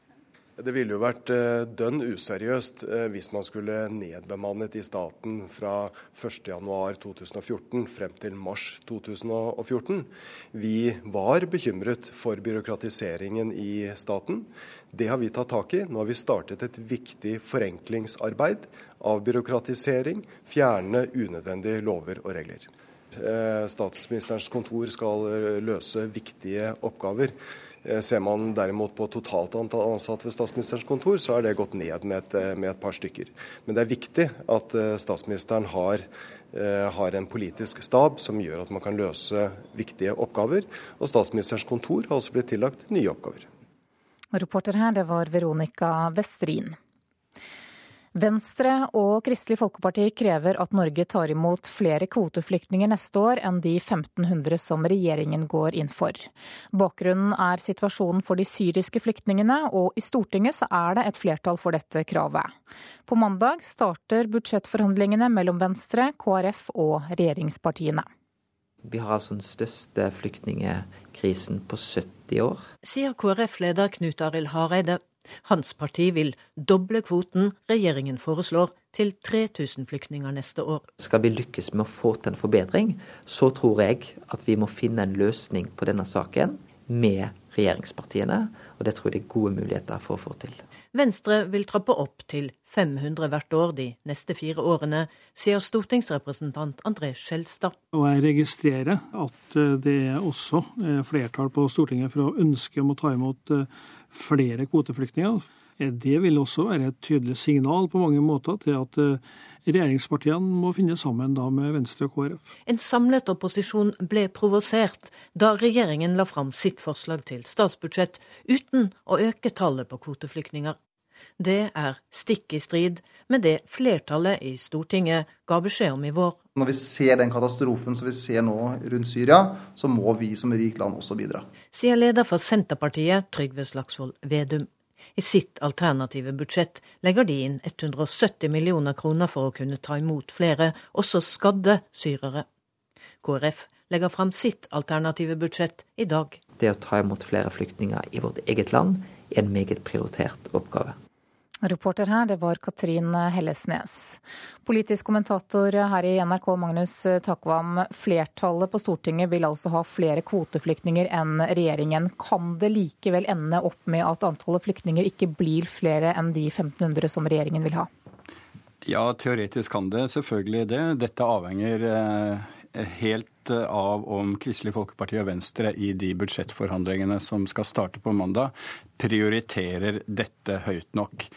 Det ville jo vært eh, dønn useriøst eh, hvis man skulle nedbemannet i staten fra 1.1.2014 frem til mars 2014. Vi var bekymret for byråkratiseringen i staten. Det har vi tatt tak i. Nå har vi startet et viktig forenklingsarbeid. Avbyråkratisering, fjerne unødvendige lover og regler. Eh, statsministerens kontor skal løse viktige oppgaver. Eh, ser man derimot på totalt antall ansatte ved statsministerens kontor, så er det gått ned med et, eh, med et par stykker. Men det er viktig at eh, statsministeren har, har, en politisk stab som gjør at man kan løse viktige oppgaver. Og statsministerens kontor har også blitt tillagt nye oppgaver. Reporter her, det var Veronica Westrin. Venstre og Kristelig Folkeparti krever at Norge tar imot flere kvoteflyktninger neste år enn de 1500 som regjeringen går inn for. Bakgrunnen er situasjonen for de syriske flyktningene, og i Stortinget så er det et flertall for dette kravet. På mandag starter budsjettforhandlingene mellom Venstre, KrF og regjeringspartiene. Vi har altså den største flyktningkrisen på 70 år. Sier KrF-leder Knut Arild Hareide hans parti vil doble kvoten regjeringen foreslår, til 3000 flyktninger neste år. Skal vi lykkes med å få til en forbedring, så tror jeg at vi må finne en løsning på denne saken med regjeringspartiene, og det tror jeg det er gode muligheter for å få til. Venstre vil trappe opp til 500 hvert år de neste fire årene, sier stortingsrepresentant André Skjelstad. Og jeg registrerer at eh, det er også eh, flertall på Stortinget for å ønske om å ta imot eh, flere kvoteflyktninger. Det vil også være et tydelig signal på mange måter til at eh, regjeringspartiene må finne sammen da med Venstre og KrF. En samlet opposisjon ble provosert da regjeringen la fram sitt forslag til statsbudsjett uten å øke tallet på kvoteflyktninger. Det er stikk i strid med det flertallet i Stortinget ga beskjed om i vår. Når vi ser den katastrofen som vi ser nå rundt Syria, så må vi som rikt land også bidra. Sier leder for Senterpartiet, Trygve Slagsvold Vedum. I sitt alternative budsjett legger de inn 170 millioner kroner for å kunne ta imot flere, også skadde syrere. KrF legger fram sitt alternative budsjett i dag. Det å ta imot flere flyktninger i vårt eget land er en meget prioritert oppgave. Reporter her, det var Katrin Hellesnes. Politisk kommentator her i NRK, Magnus Takvam. Flertallet på Stortinget vil altså ha flere kvoteflyktninger enn regjeringen. Kan det likevel ende opp med at antallet flyktninger ikke blir flere enn de 1500 som regjeringen vil ha? Ja, teoretisk kan det selvfølgelig det. Dette avhenger eh, helt eh, av om Kristelig Folkeparti og Venstre i de budsjettforhandlingene som skal starte på mandag, prioriterer dette høyt nok.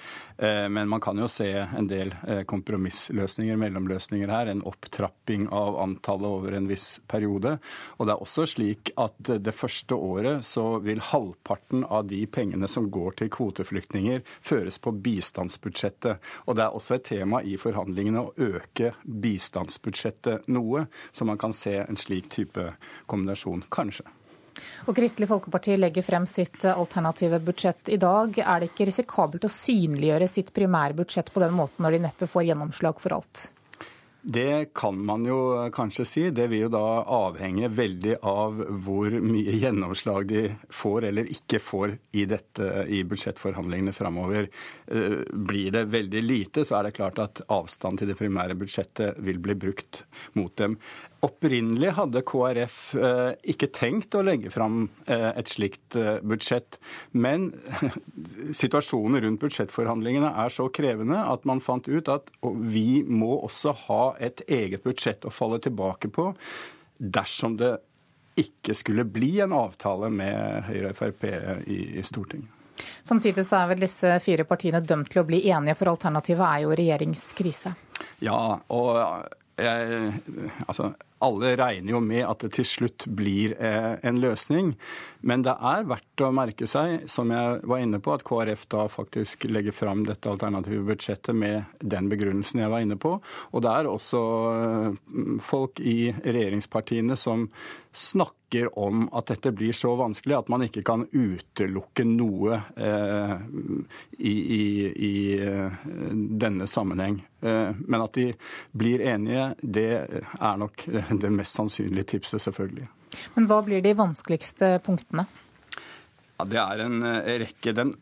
Eh, men man kan jo se en del eh, kompromissløsninger, mellomløsninger her. En opptrapping av antallet over en viss periode. Og det er også slik at det første året så vil halvparten av de pengene som går til kvoteflyktninger, føres på bistandsbudsjettet. Og det er også et tema i forhandlingene å øke bistandsbudsjettet noe, så man kan se en slik type kombinasjon. Kanskje. Og Kristelig Folkeparti legger frem sitt alternative budsjett i dag. Er det ikke risikabelt å synliggjøre sitt primære budsjett på den måten når de neppe får gjennomslag for alt? Det kan man jo kanskje si. Det vil jo da avhenge veldig av hvor mye gjennomslag de får eller ikke får i, dette, i budsjettforhandlingene framover. Eh, blir det veldig lite, så er det klart at avstand til det primære budsjettet vil bli brukt mot dem. Opprinnelig hadde KrF eh, ikke tenkt å legge fram eh, et slikt eh, budsjett. Men situasjonen rundt budsjettforhandlingene er så krevende at man fant ut at vi må også ha et eget budsjett å falle tilbake på dersom det ikke skulle bli en avtale med Høyre og Frp i Stortinget. Samtidig så er vel disse fire partiene dømt til å bli enige, for alternativet er jo regjeringskrise. Ja, og jeg, altså, alle regner jo med at det til slutt blir eh, en løsning. Men det er verdt å merke seg, som jeg var inne på, at KrF da faktisk legger fram dette alternative budsjettet med den begrunnelsen jeg var inne på. Og det er også eh, folk i regjeringspartiene som snakker om at dette blir så vanskelig at man ikke kan utelukke noe eh, i, i, i, eh, denne sammenheng. Eh, men at de blir enige, det er nok det mest sannsynlige tipset, selvfølgelig. Men hva blir de vanskeligste punktene? Ja, det er en eh, rekke. Den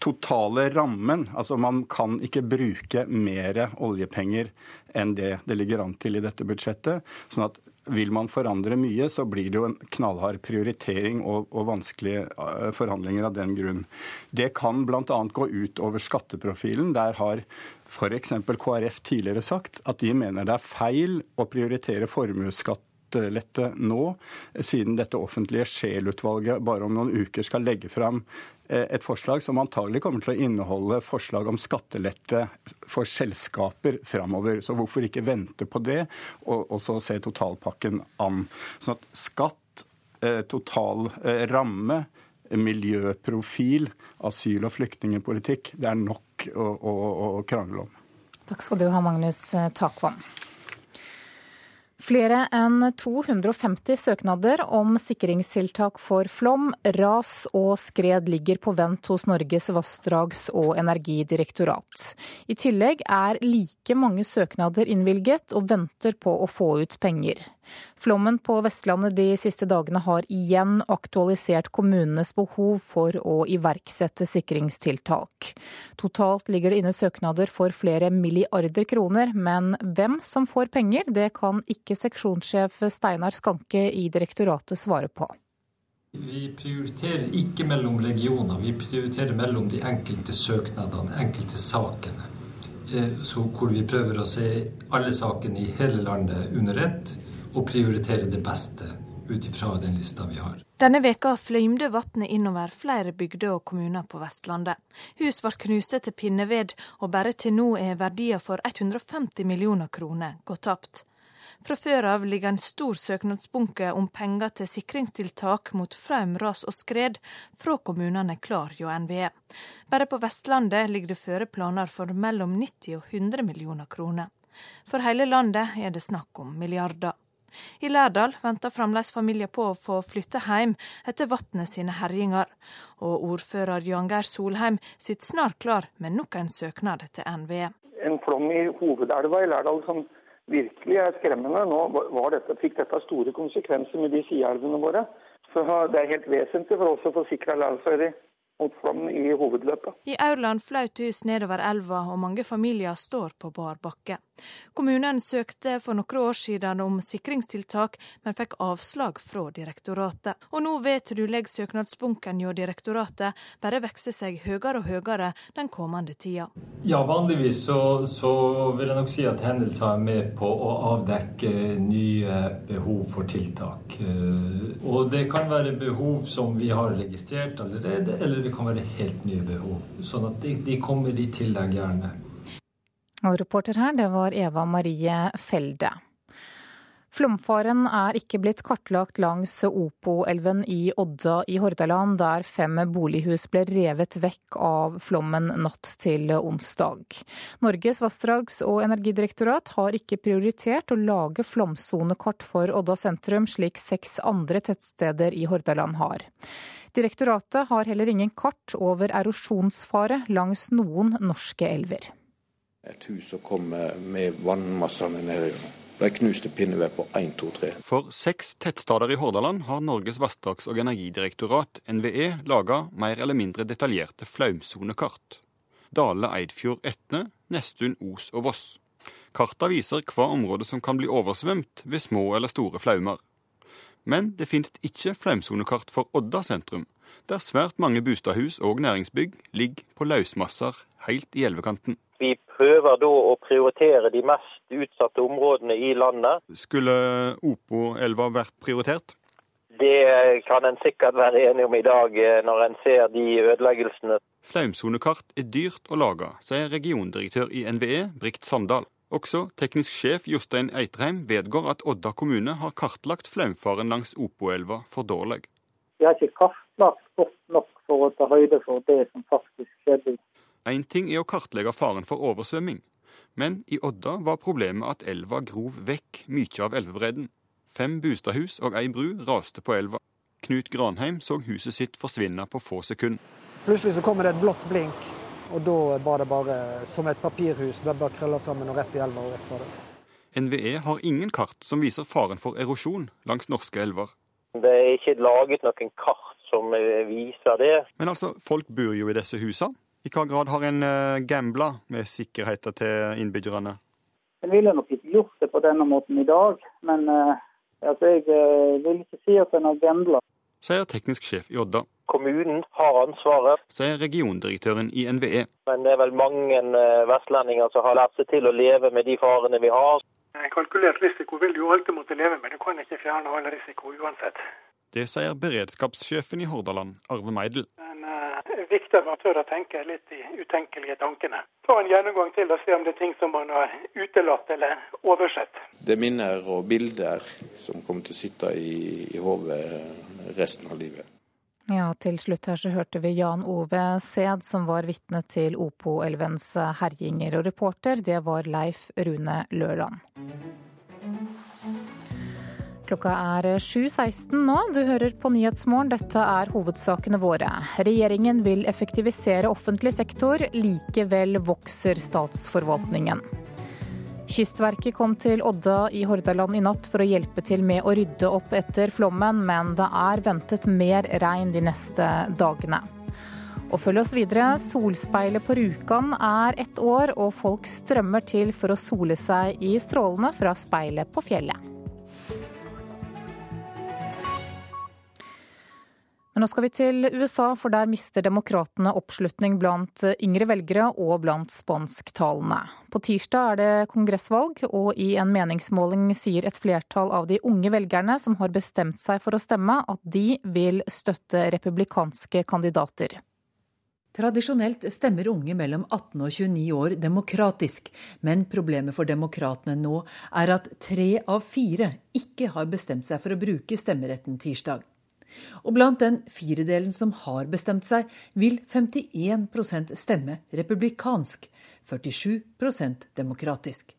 totale rammen Altså, man kan ikke bruke mer oljepenger enn det det ligger an til i dette budsjettet. sånn at vil man forandre mye, så blir det jo en knallhard prioritering og, og vanskelige eh, forhandlinger av den grunn. Det kan bl.a. gå ut over skatteprofilen. Der har f.eks. KrF tidligere sagt at de mener det er feil å prioritere formuesskatt skattelette nå, siden dette offentlige Scheel-utvalget bare om noen uker skal legge fram eh, et forslag som antagelig kommer til å inneholde forslag om skattelette for selskaper framover. Så hvorfor ikke vente på det, og, så se totalpakken an. Sånn at skatt, eh, total eh, ramme, miljøprofil, asyl- og flyktningpolitikk, det er nok å, å, å krangle om. Takk skal du ha, Magnus Takvam. Flere enn 250 søknader om sikringstiltak for flom, ras og skred ligger på vent hos Norges vassdrags- og energidirektorat. I tillegg er like mange søknader innvilget og venter på å få ut penger. Flommen på Vestlandet de siste dagene har igjen aktualisert kommunenes behov for å iverksette sikringstiltak. Totalt ligger det inne søknader for flere milliarder kroner, men hvem som får penger, det kan ikke seksjonssjef Steinar Skanke i direktoratet svare på. Vi prioriterer ikke mellom regioner, vi prioriterer mellom de enkelte søknadene, de enkelte sakene. Eh, så hvor vi prøver å se alle sakene i hele landet under ett og prioritere det beste ut ifra den lista vi har. Denne veka fløymde vannet innover flere bygder og kommuner på Vestlandet. Hus ble knust til pinneved, og bare til nå er verdier for 150 millioner kroner gått tapt. Fra før av ligger en stor søknadsbunke om penger til sikringstiltak mot flaum, ras og skred fra kommunene klar hjå NVE. Bare på Vestlandet ligger det føre planer for mellom 90 og 100 millioner kroner. For hele landet er det snakk om milliarder. I Lærdal venter fremdeles familier på å få flytte hjem etter vannet sine herjinger, og ordfører Jan Geir Solheim sitter snart klar med nok en søknad til NVE. En flom i hovedelva i Lærdal som virkelig er skremmende. Nå dette, fikk dette store konsekvenser med de sideelvene våre. Så Det er helt vesentlig for oss å få sikra Lærdalsøyri mot flom i hovedløpet. I Aurland flaut hus nedover elva, og mange familier står på bar bakke. Kommunen søkte for noen år siden om sikringstiltak, men fikk avslag fra direktoratet. Og nå vet du legger søknadsbunken hjå direktoratet bare vokse seg høyere og høyere den kommende tida. Ja, vanligvis så, så vil jeg nok si at hendelser er med på å avdekke nye behov for tiltak. Eh, og det kan være behov som vi har registrert allerede, eller det kan være helt nye behov. Sånn at de, de kommer i tillegg gjerne. Og reporter her, det var Eva Marie Felde. Flomfaren er ikke blitt kartlagt langs Opoelven i Odda i Hordaland, der fem bolighus ble revet vekk av flommen natt til onsdag. Norges vassdrags- og energidirektorat har ikke prioritert å lage flomsonekart for Odda sentrum, slik seks andre tettsteder i Hordaland har. Direktoratet har heller ingen kart over erosjonsfare langs noen norske elver. Et hus som kommer med vannmassene ned Det er knuste pinneved på 1, 2, 3. For seks tettsteder i Hordaland har Norges vassdrags- og energidirektorat, NVE, laga mer eller mindre detaljerte flaumsonekart. Dale, Eidfjord, Etne, Nesttun, Os og Voss. Karta viser hva område som kan bli oversvømt ved små eller store flaumer. Men det finnes ikke flaumsonekart for Odda sentrum, der svært mange bostadhus og næringsbygg ligger på løsmasser helt i elvekanten. Vi prøver da å prioritere de mest utsatte områdene i landet. Skulle Opo-elva vært prioritert? Det kan en sikkert være enig om i dag, eh, når en ser de ødeleggelsene. Flaumsonekart er dyrt å lage, sier regiondirektør i NVE, Brikt Sandal. Også teknisk sjef Jostein Eitrheim vedgår at Odda kommune har kartlagt flaumfaren langs Opoelva for dårlig. Vi har ikke kartlagt godt nok for å ta høyde for det som faktisk skjedde. Én ting er å kartlegge faren for oversvømming, men i Odda var problemet at elva grov vekk mye av elvebredden. Fem bostadhus og ei bru raste på elva. Knut Granheim så huset sitt forsvinne på få sekunder. Plutselig så kommer det et blått blink, og da var det bare som et papirhus. Det bare krølla sammen og rett i elva og vekk fra det. NVE har ingen kart som viser faren for erosjon langs norske elver. Det er ikke laget noen kart som eh, viser det. Men altså, folk bor jo i disse husene. I hva grad har en uh, gambla med sikkerheten til innbyggerne? En ville nok ikke gjort det på denne måten i dag, men uh, altså, jeg uh, vil ikke si at en har gambla. Sier teknisk sjef i Odda. Kommunen har ansvaret. Sier regiondirektøren i NVE. Men det er vel mange vestlendinger som har lært seg til å leve med de farene vi har. En kalkulert risiko vil du jo alltid måtte leve med. Du kan ikke fjerne all risiko uansett. Det sier beredskapssjefen i Hordaland, Arve Meidel. Men uh, det er viktig at man tør å tenke litt de utenkelige tankene. Ta en gjennomgang til og se om det er ting som man har utelatt eller oversett. Det er minner og bilder som kommer til å sitte i, i hodet resten av livet. Ja, til slutt her så hørte vi Jan Ove Sæd, som var vitne til Opoelvens herjinger. Og reporter, det var Leif Rune Lørland. Klokka er 7.16 nå. Du hører på Nyhetsmorgen. Dette er hovedsakene våre. Regjeringen vil effektivisere offentlig sektor. Likevel vokser statsforvaltningen. Kystverket kom til Odda i Hordaland i natt for å hjelpe til med å rydde opp etter flommen, men det er ventet mer regn de neste dagene. Og følg oss videre. Solspeilet på Rjukan er ett år, og folk strømmer til for å sole seg i strålene fra speilet på fjellet. Men nå skal vi til USA, for der mister demokratene oppslutning blant yngre velgere og blant spansktalende. På tirsdag er det kongressvalg, og i en meningsmåling sier et flertall av de unge velgerne som har bestemt seg for å stemme, at de vil støtte republikanske kandidater. Tradisjonelt stemmer unge mellom 18 og 29 år demokratisk, men problemet for demokratene nå er at tre av fire ikke har bestemt seg for å bruke stemmeretten tirsdag. Og blant den firedelen som har bestemt seg, vil 51% stemme republikansk, 47% demokratisk.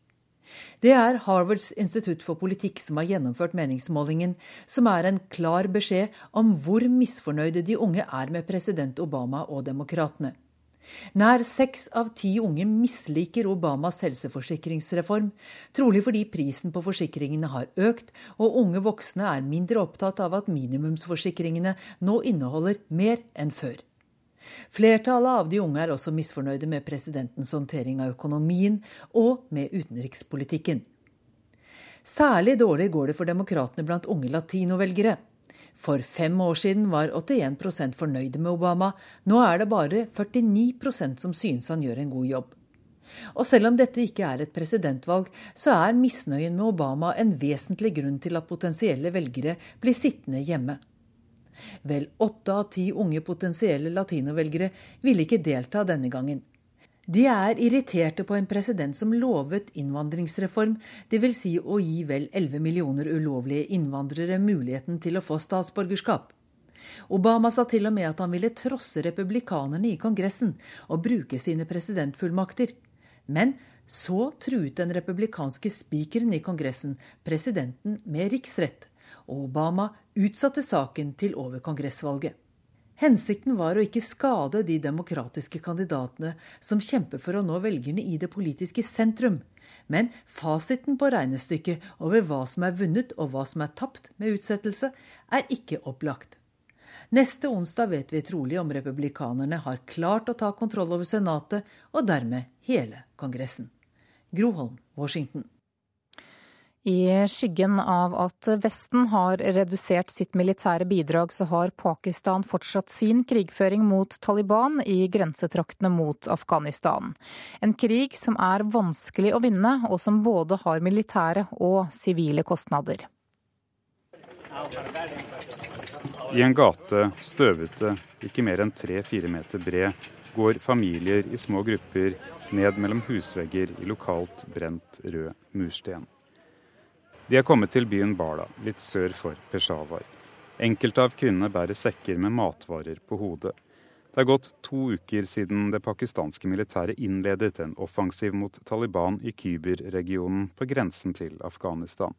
Det er Harvards institutt for politikk som har gjennomført meningsmålingen, som er en klar beskjed om hvor misfornøyde de unge er med president Obama og demokratene. Nær seks av ti unge misliker Obamas helseforsikringsreform, trolig fordi prisen på forsikringene har økt, og unge voksne er mindre opptatt av at minimumsforsikringene nå inneholder mer enn før. Flertallet av de unge er også misfornøyde med presidentens håndtering av økonomien og med utenrikspolitikken. Særlig dårlig går det for demokratene blant unge latinovelgere. For fem år siden var 81% fornøyde med Obama. Nå er det bare 49% som synes han gjør en god jobb. Og selv om dette ikke er et presidentvalg, så er misnøyen med Obama en vesentlig grunn til at potensielle velgere blir sittende hjemme. Vel åtte av ti unge potensielle latinovelgere ville ikke delta denne gangen. De er irriterte på en president som lovet innvandringsreform, dvs. Si å gi vel 11 millioner ulovlige innvandrere muligheten til å få statsborgerskap. Obama sa til og med at han ville trosse republikanerne i Kongressen og bruke sine presidentfullmakter. Men så truet den republikanske spikeren i Kongressen presidenten med riksrett, og Obama utsatte saken til over kongressvalget. Hensikten var å ikke skade de demokratiske kandidatene som kjemper for å nå velgerne i det politiske sentrum. Men fasiten på regnestykket over hva som er vunnet og hva som er tapt med utsettelse, er ikke opplagt. Neste onsdag vet vi trolig om republikanerne har klart å ta kontroll over Senatet og dermed hele Kongressen. Groholm, Washington. I skyggen av at Vesten har redusert sitt militære bidrag, så har Pakistan fortsatt sin krigføring mot Taliban i grensetraktene mot Afghanistan. En krig som er vanskelig å vinne, og som både har militære og sivile kostnader. I en gate, støvete, ikke mer enn tre-fire meter bred, går familier i små grupper ned mellom husvegger i lokalt brent rød mursten. De er kommet til byen Bala, litt sør for Peshawar. Enkelte av kvinnene bærer sekker med matvarer på hodet. Det er gått to uker siden det pakistanske militæret innledet en offensiv mot Taliban i Kyber-regionen på grensen til Afghanistan.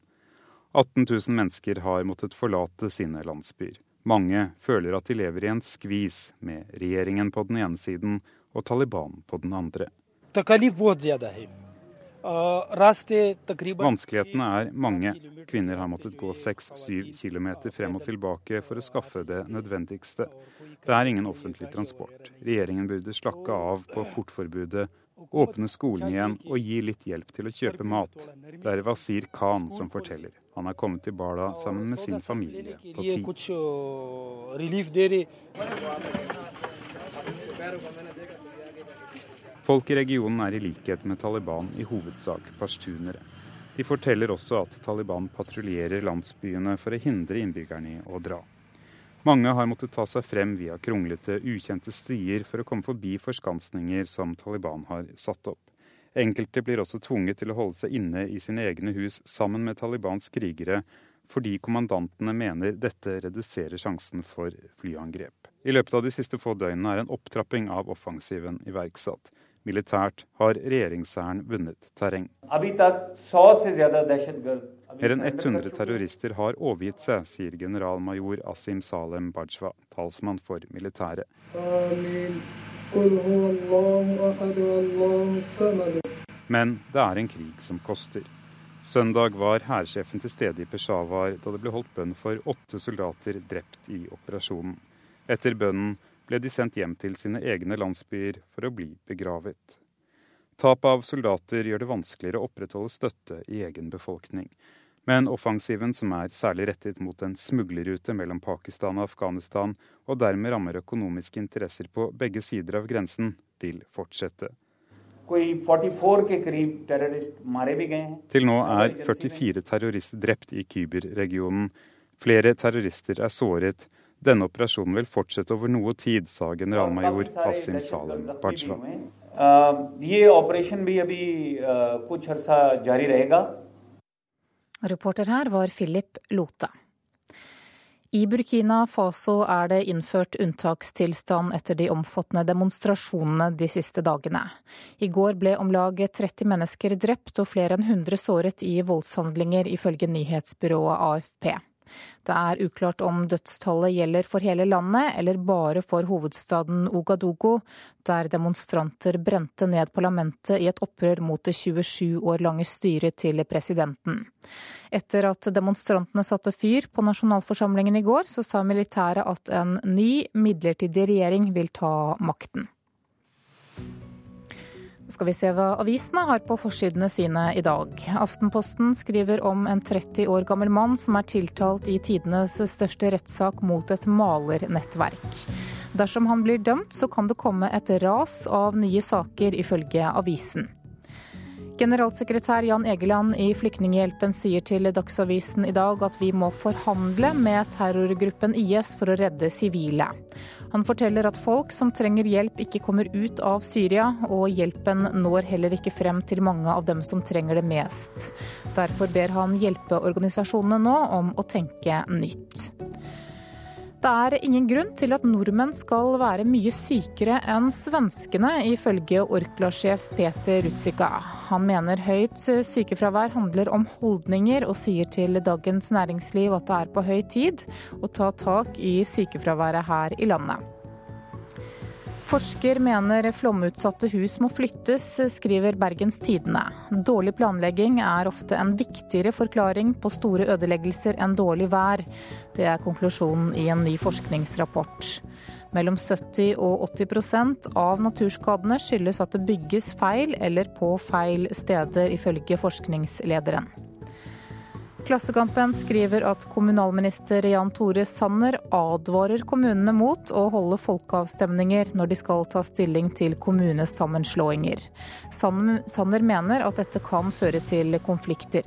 18 000 mennesker har måttet forlate sine landsbyer. Mange føler at de lever i en skvis med regjeringen på den ene siden og Taliban på den andre. Vanskelighetene er mange. Kvinner har måttet gå 6-7 km frem og tilbake for å skaffe det nødvendigste. Det er ingen offentlig transport. Regjeringen burde slakke av på portforbudet, åpne skolen igjen og gi litt hjelp til å kjøpe mat. Det er Wasir Khan som forteller. Han er kommet til Bala sammen med sin familie på ti. Folk i regionen er i likhet med Taliban i hovedsak pashtunere. De forteller også at Taliban patruljerer landsbyene for å hindre innbyggerne i å dra. Mange har måttet ta seg frem via kronglete, ukjente stier for å komme forbi forskansninger som Taliban har satt opp. Enkelte blir også tvunget til å holde seg inne i sine egne hus sammen med Talibans krigere, fordi kommandantene mener dette reduserer sjansen for flyangrep. I løpet av de siste få døgnene er en opptrapping av offensiven iverksatt. Militært har regjeringshæren vunnet terreng. Mer enn 100 terrorister har overgitt seg, sier generalmajor Asim Salem Bajwa, talsmann for militæret. Men det er en krig som koster. Søndag var hærsjefen til stede i Peshawar da det ble holdt bønn for åtte soldater drept i operasjonen. Etter bønnen ble de sendt hjem til sine egne landsbyer for å bli begravet. Tap av soldater gjør det vanskeligere å opprettholde støtte i egen befolkning. Men offensiven, som er særlig rettet mot en smuglerrute mellom Pakistan og Afghanistan, og dermed rammer økonomiske interesser på begge sider av grensen, vil fortsette. Til nå er 44 terrorister drept i Kyber-regionen. Flere terrorister er såret, denne operasjonen vil fortsette over noe tid, sa generalmajor Asim Salem Bajwa. Reporter her var Philip Lote. I Burkina Faso er det innført unntakstilstand etter de omfattende demonstrasjonene de siste dagene. I går ble om lag 30 mennesker drept og flere enn 100 såret i voldshandlinger, ifølge nyhetsbyrået AFP. Det er uklart om dødstallet gjelder for hele landet eller bare for hovedstaden Ouagadougou, der demonstranter brente ned parlamentet i et opprør mot det 27 år lange styret til presidenten. Etter at demonstrantene satte fyr på nasjonalforsamlingen i går, så sa militæret at en ny midlertidig regjering vil ta makten skal vi se hva avisene har på forsidene sine i dag. Aftenposten skriver om en 30 år gammel mann som er tiltalt i tidenes største rettssak mot et malernettverk. Dersom han blir dømt, så kan det komme et ras av nye saker, ifølge avisen. Generalsekretær Jan Egeland i Flyktninghjelpen sier til Dagsavisen i dag at vi må forhandle med terrorgruppen IS for å redde sivile. Han forteller at folk som trenger hjelp ikke kommer ut av Syria, og hjelpen når heller ikke frem til mange av dem som trenger det mest. Derfor ber han hjelpeorganisasjonene nå om å tenke nytt. Det er ingen grunn til at nordmenn skal være mye sykere enn svenskene, ifølge Orkla-sjef Peter Rutzika. Han mener høyt sykefravær handler om holdninger, og sier til Dagens Næringsliv at det er på høy tid å ta tak i sykefraværet her i landet. Forsker mener flomutsatte hus må flyttes, skriver Bergens Tidende. Dårlig planlegging er ofte en viktigere forklaring på store ødeleggelser enn dårlig vær. Det er konklusjonen i en ny forskningsrapport. Mellom 70 og 80% av naturskadene skyldes at det bygges feil eller på feil steder, ifølge forskningslederen. Klassekampen skriver at kommunalminister Jan Tore Sanner advarer kommunene mot å holde folkeavstemninger når de skal ta stilling til kommunesammenslåinger. Sanner mener at dette kan føre til konflikter.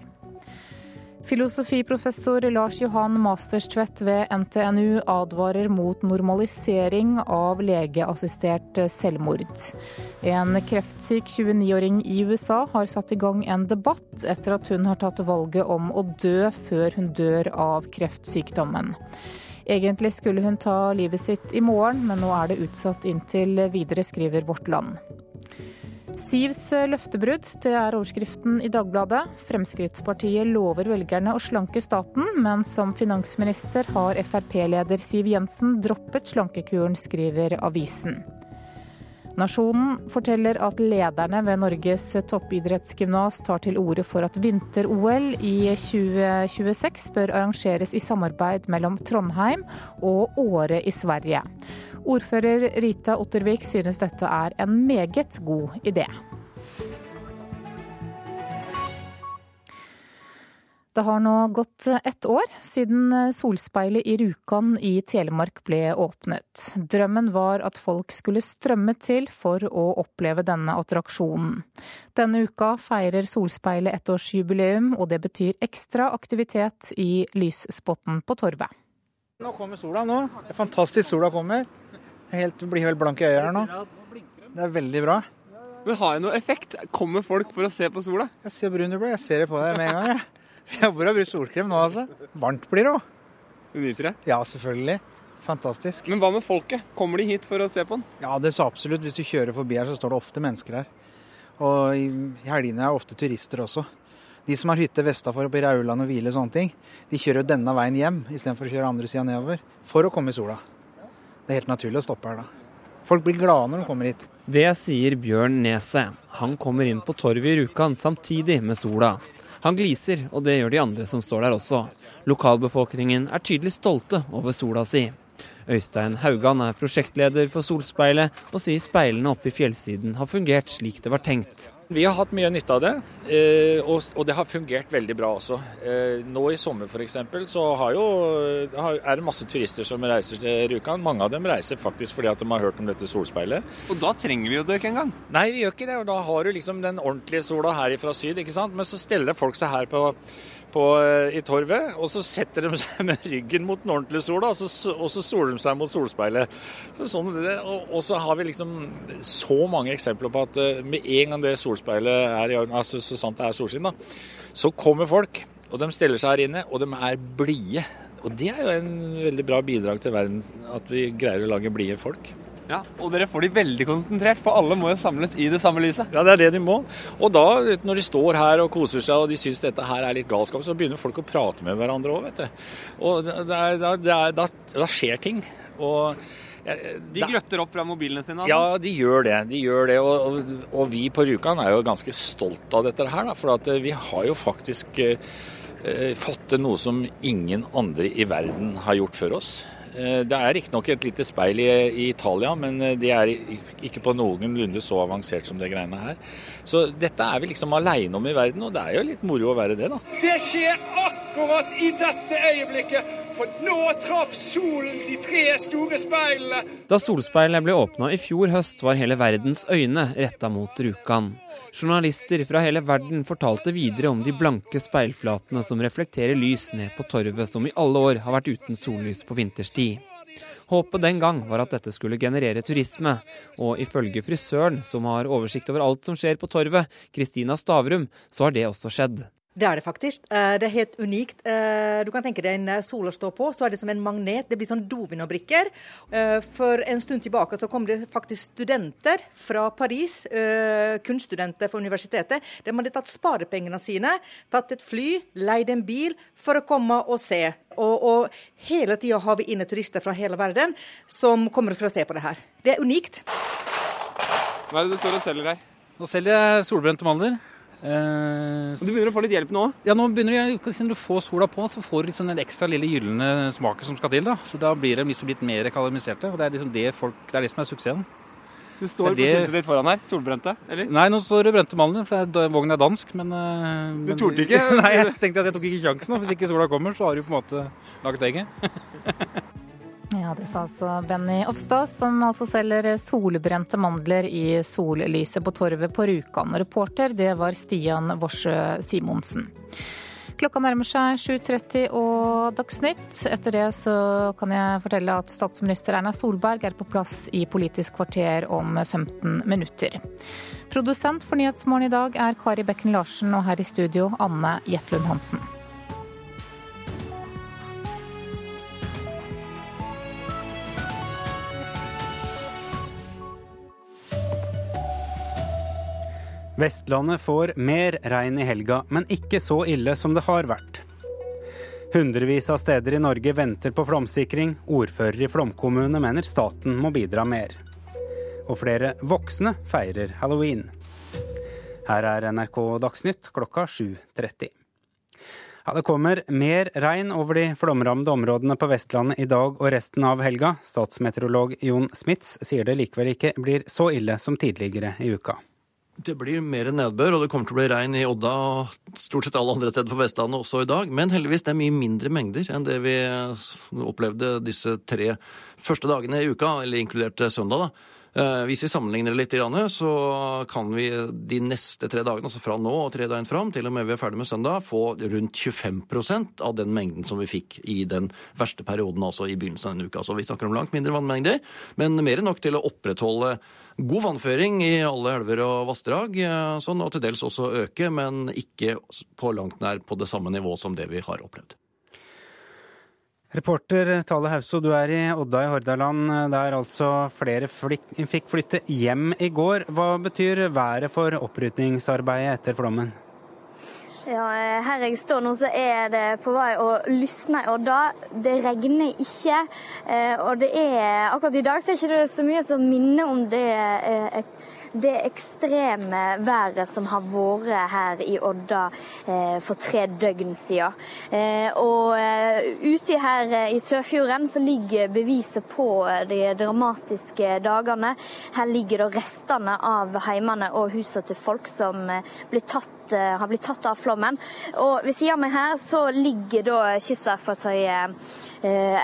Filosofiprofessor Lars Johan Masterstvedt ved NTNU advarer mot normalisering av legeassistert selvmord. En kreftsyk 29-åring i USA har satt i gang en debatt etter at hun har tatt valget om å dø før hun dør av kreftsykdommen. Egentlig skulle hun ta livet sitt i morgen, men nå er det utsatt inntil videre, skriver Vårt Land. Sivs løftebrudd, det er overskriften i Dagbladet. Fremskrittspartiet lover velgerne å slanke staten, men som finansminister har Frp-leder Siv Jensen droppet slankekuren, skriver avisen. Nasjonen forteller at lederne ved Norges toppidrettsgymnas tar til orde for at vinter-OL i 2026 bør arrangeres i samarbeid mellom Trondheim og Åre i Sverige. Ordfører Rita Ottervik synes dette er en meget god idé. Det har nå gått ett år siden solspeilet i Rjukan i Telemark ble åpnet. Drømmen var at folk skulle strømme til for å oppleve denne attraksjonen. Denne uka feirer Solspeilet ettårsjubileum, og det betyr ekstra aktivitet i lysspotten på Torvet. Nå kommer sola nå. Fantastisk sola kommer. Helt, blir helt blank i øyet her nå. Det er veldig bra. Men har jeg noe effekt? Kommer folk for å se på sola? Jeg ser brun du blir. Jeg ser det på deg med en gang. Jeg, jeg bør ha brukt solkrem nå, altså. Varmt blir det òg. Du nyter det? Ja, selvfølgelig. Fantastisk. Men hva med folket? Kommer de hit for å se på den? Ja, det så absolutt. Hvis du kjører forbi her, så står det ofte mennesker her. Og i helgene er det ofte turister også. De som har hytte vestafor oppe i Rauland og hvile og sånne ting, de kjører jo denne veien hjem istedenfor å kjøre andre sida nedover for å komme i sola. Det er helt naturlig å stoppe her da. Folk blir glade når de kommer hit. Det sier Bjørn Neset. Han kommer inn på torvet i Rjukan samtidig med sola. Han gliser, og det gjør de andre som står der også. Lokalbefolkningen er tydelig stolte over sola si. Øystein Haugan er prosjektleder for Solspeilet, og sier speilene oppe i fjellsiden har fungert slik det var tenkt. Vi har hatt mye nytte av det, eh, og det har fungert veldig bra også. Eh, nå i sommer f.eks. så jo, er det masse turister som reiser til Rjukan. Mange av dem reiser faktisk fordi at de har hørt om dette solspeilet. Og da trenger vi jo det ikke engang? Nei, vi gjør ikke det. og Da har du liksom den ordentlige sola her fra syd, ikke sant. Men så steller folk seg her på på, eh, i torvet, og så setter de seg med ryggen mot den ordentlige sola, og så, og så soler de seg mot solspeilet. Så sånn, og, og, så har vi liksom så mange eksempler på at eh, med en gang det solspeilet er i orden, altså så sant det er solskinn, da, så kommer folk. Og de stiller seg her inne, og de er blide. Og det er jo en veldig bra bidrag til verden, at vi greier å lage blide folk. Ja, Og dere får de veldig konsentrert, for alle må jo samles i det samme lyset. Ja, det er det de må. Og da, når de står her og koser seg og de syns dette her er litt galskap, så begynner folk å prate med hverandre òg, vet du. Og det det er, da, da skjer ting. Og de gløtter opp fra mobilene sine? Altså. Ja, de gjør det. de gjør det, og, og, og vi på Rjukan er jo ganske stolt av dette her. Da, for at vi har jo faktisk eh, fått til noe som ingen andre i verden har gjort før oss. Eh, det er riktignok et lite speil i, i, Italia, men de det er ikke på noenlunde så avansert som det greiene her. Så dette er vi liksom aleine om i verden, og det er jo litt moro å være det, da. Det skjer akkurat i dette øyeblikket, for nå traff solen de tre store speilene. Da Solspeilene ble åpna i fjor høst, var hele verdens øyne retta mot Rjukan. Journalister fra hele verden fortalte videre om de blanke speilflatene som reflekterer lys ned på torvet som i alle år har vært uten sollys på vinterstid. Håpet den gang var at dette skulle generere turisme, og ifølge frisøren, som har oversikt over alt som skjer på torvet, Kristina Stavrum, så har det også skjedd. Det er det faktisk. Eh, det er helt unikt. Eh, du kan tenke deg en sola står på, så er det som en magnet. Det blir sånn dominobrikker. Eh, for en stund tilbake så kom det faktisk studenter fra Paris, kunststudenter fra universitetet. De hadde tatt sparepengene sine, tatt et fly, leid en bil for å komme og se. Og, og hele tida har vi inne turister fra hele verden som kommer for å se på det her. Det er unikt. Hva er det du står og selger her? Nå selger jeg solbrente mandler. Eh, du begynner å få litt hjelp nå? Ja, nå begynner du, siden du får sola på, så får du liksom den ekstra lille gylne smaken som skal til. da. Så Da blir de liksom litt mer kalamiserte. og Det er liksom det, folk, det, er det som er suksessen. Du står det, på skiltet ditt foran her. Solbrente? eller? Nei, nå står det brente mandler, for vognen er dansk. Men, eh, du torde ikke? Nei, jeg tenkte at jeg tok ikke sjansen. Hvis ikke sola kommer, så har du på en måte laget egget. Ja, Det sa altså Benny Ofstad, som altså selger solbrente mandler i sollyset på torvet på Rjukan. Reporter det var Stian Worsø Simonsen. Klokka nærmer seg 7.30 og Dagsnytt. Etter det så kan jeg fortelle at statsminister Erna Solberg er på plass i Politisk kvarter om 15 minutter. Produsent for Nyhetsmorgen i dag er Kari Bekken Larsen, og her i studio Anne Jetlund Hansen. Vestlandet får mer regn i helga, men ikke så ille som det har vært. Hundrevis av steder i Norge venter på flomsikring. Ordfører i flomkommune mener staten må bidra mer. Og flere voksne feirer halloween. Her er NRK Dagsnytt klokka 7.30. Ja, det kommer mer regn over de flomrammede områdene på Vestlandet i dag og resten av helga. Statsmeteorolog Jon Smits sier det likevel ikke blir så ille som tidligere i uka. Det blir mer nedbør, og det kommer til å bli regn i Odda og stort sett alle andre steder på Vestlandet også i dag. Men heldigvis det er mye mindre mengder enn det vi opplevde disse tre første dagene i uka, eller inkludert søndag. da. Eh, hvis vi sammenligner det litt, så kan vi de neste tre dagene, altså fra nå og tre døgn fram, til og med vi er ferdig med søndag, få rundt 25% av den mengden som vi fikk i den verste perioden, altså i begynnelsen av denne uka. Så vi snakker om langt mindre vannmengder, men mer enn nok til å opprettholde god vannføring i alle elver og vassdrag, eh, sånn, og til dels også øke, men ikke på langt nær på det samme nivå som det vi har opplevd. Reporter Tale Hauso, du er i Odda i Hordaland, der altså flere fikk flytte hjem i går. Hva betyr været for opprydningsarbeidet etter flommen? Ja, Her jeg står nå, så er det på vei å lysne i Odda. Det regner ikke. Eh, og det er, akkurat i dag så er det ikke så mye som minner om det eh, det ekstreme været som har vært her i Odda eh, for tre døgn siden. Eh, og eh, ute her i Sørfjorden så ligger beviset på de dramatiske dagene. Her ligger da restene av heimene og husene til folk som blir tatt har blitt tatt av flommen. Og Ved siden av meg her så ligger da kystverkfartøyet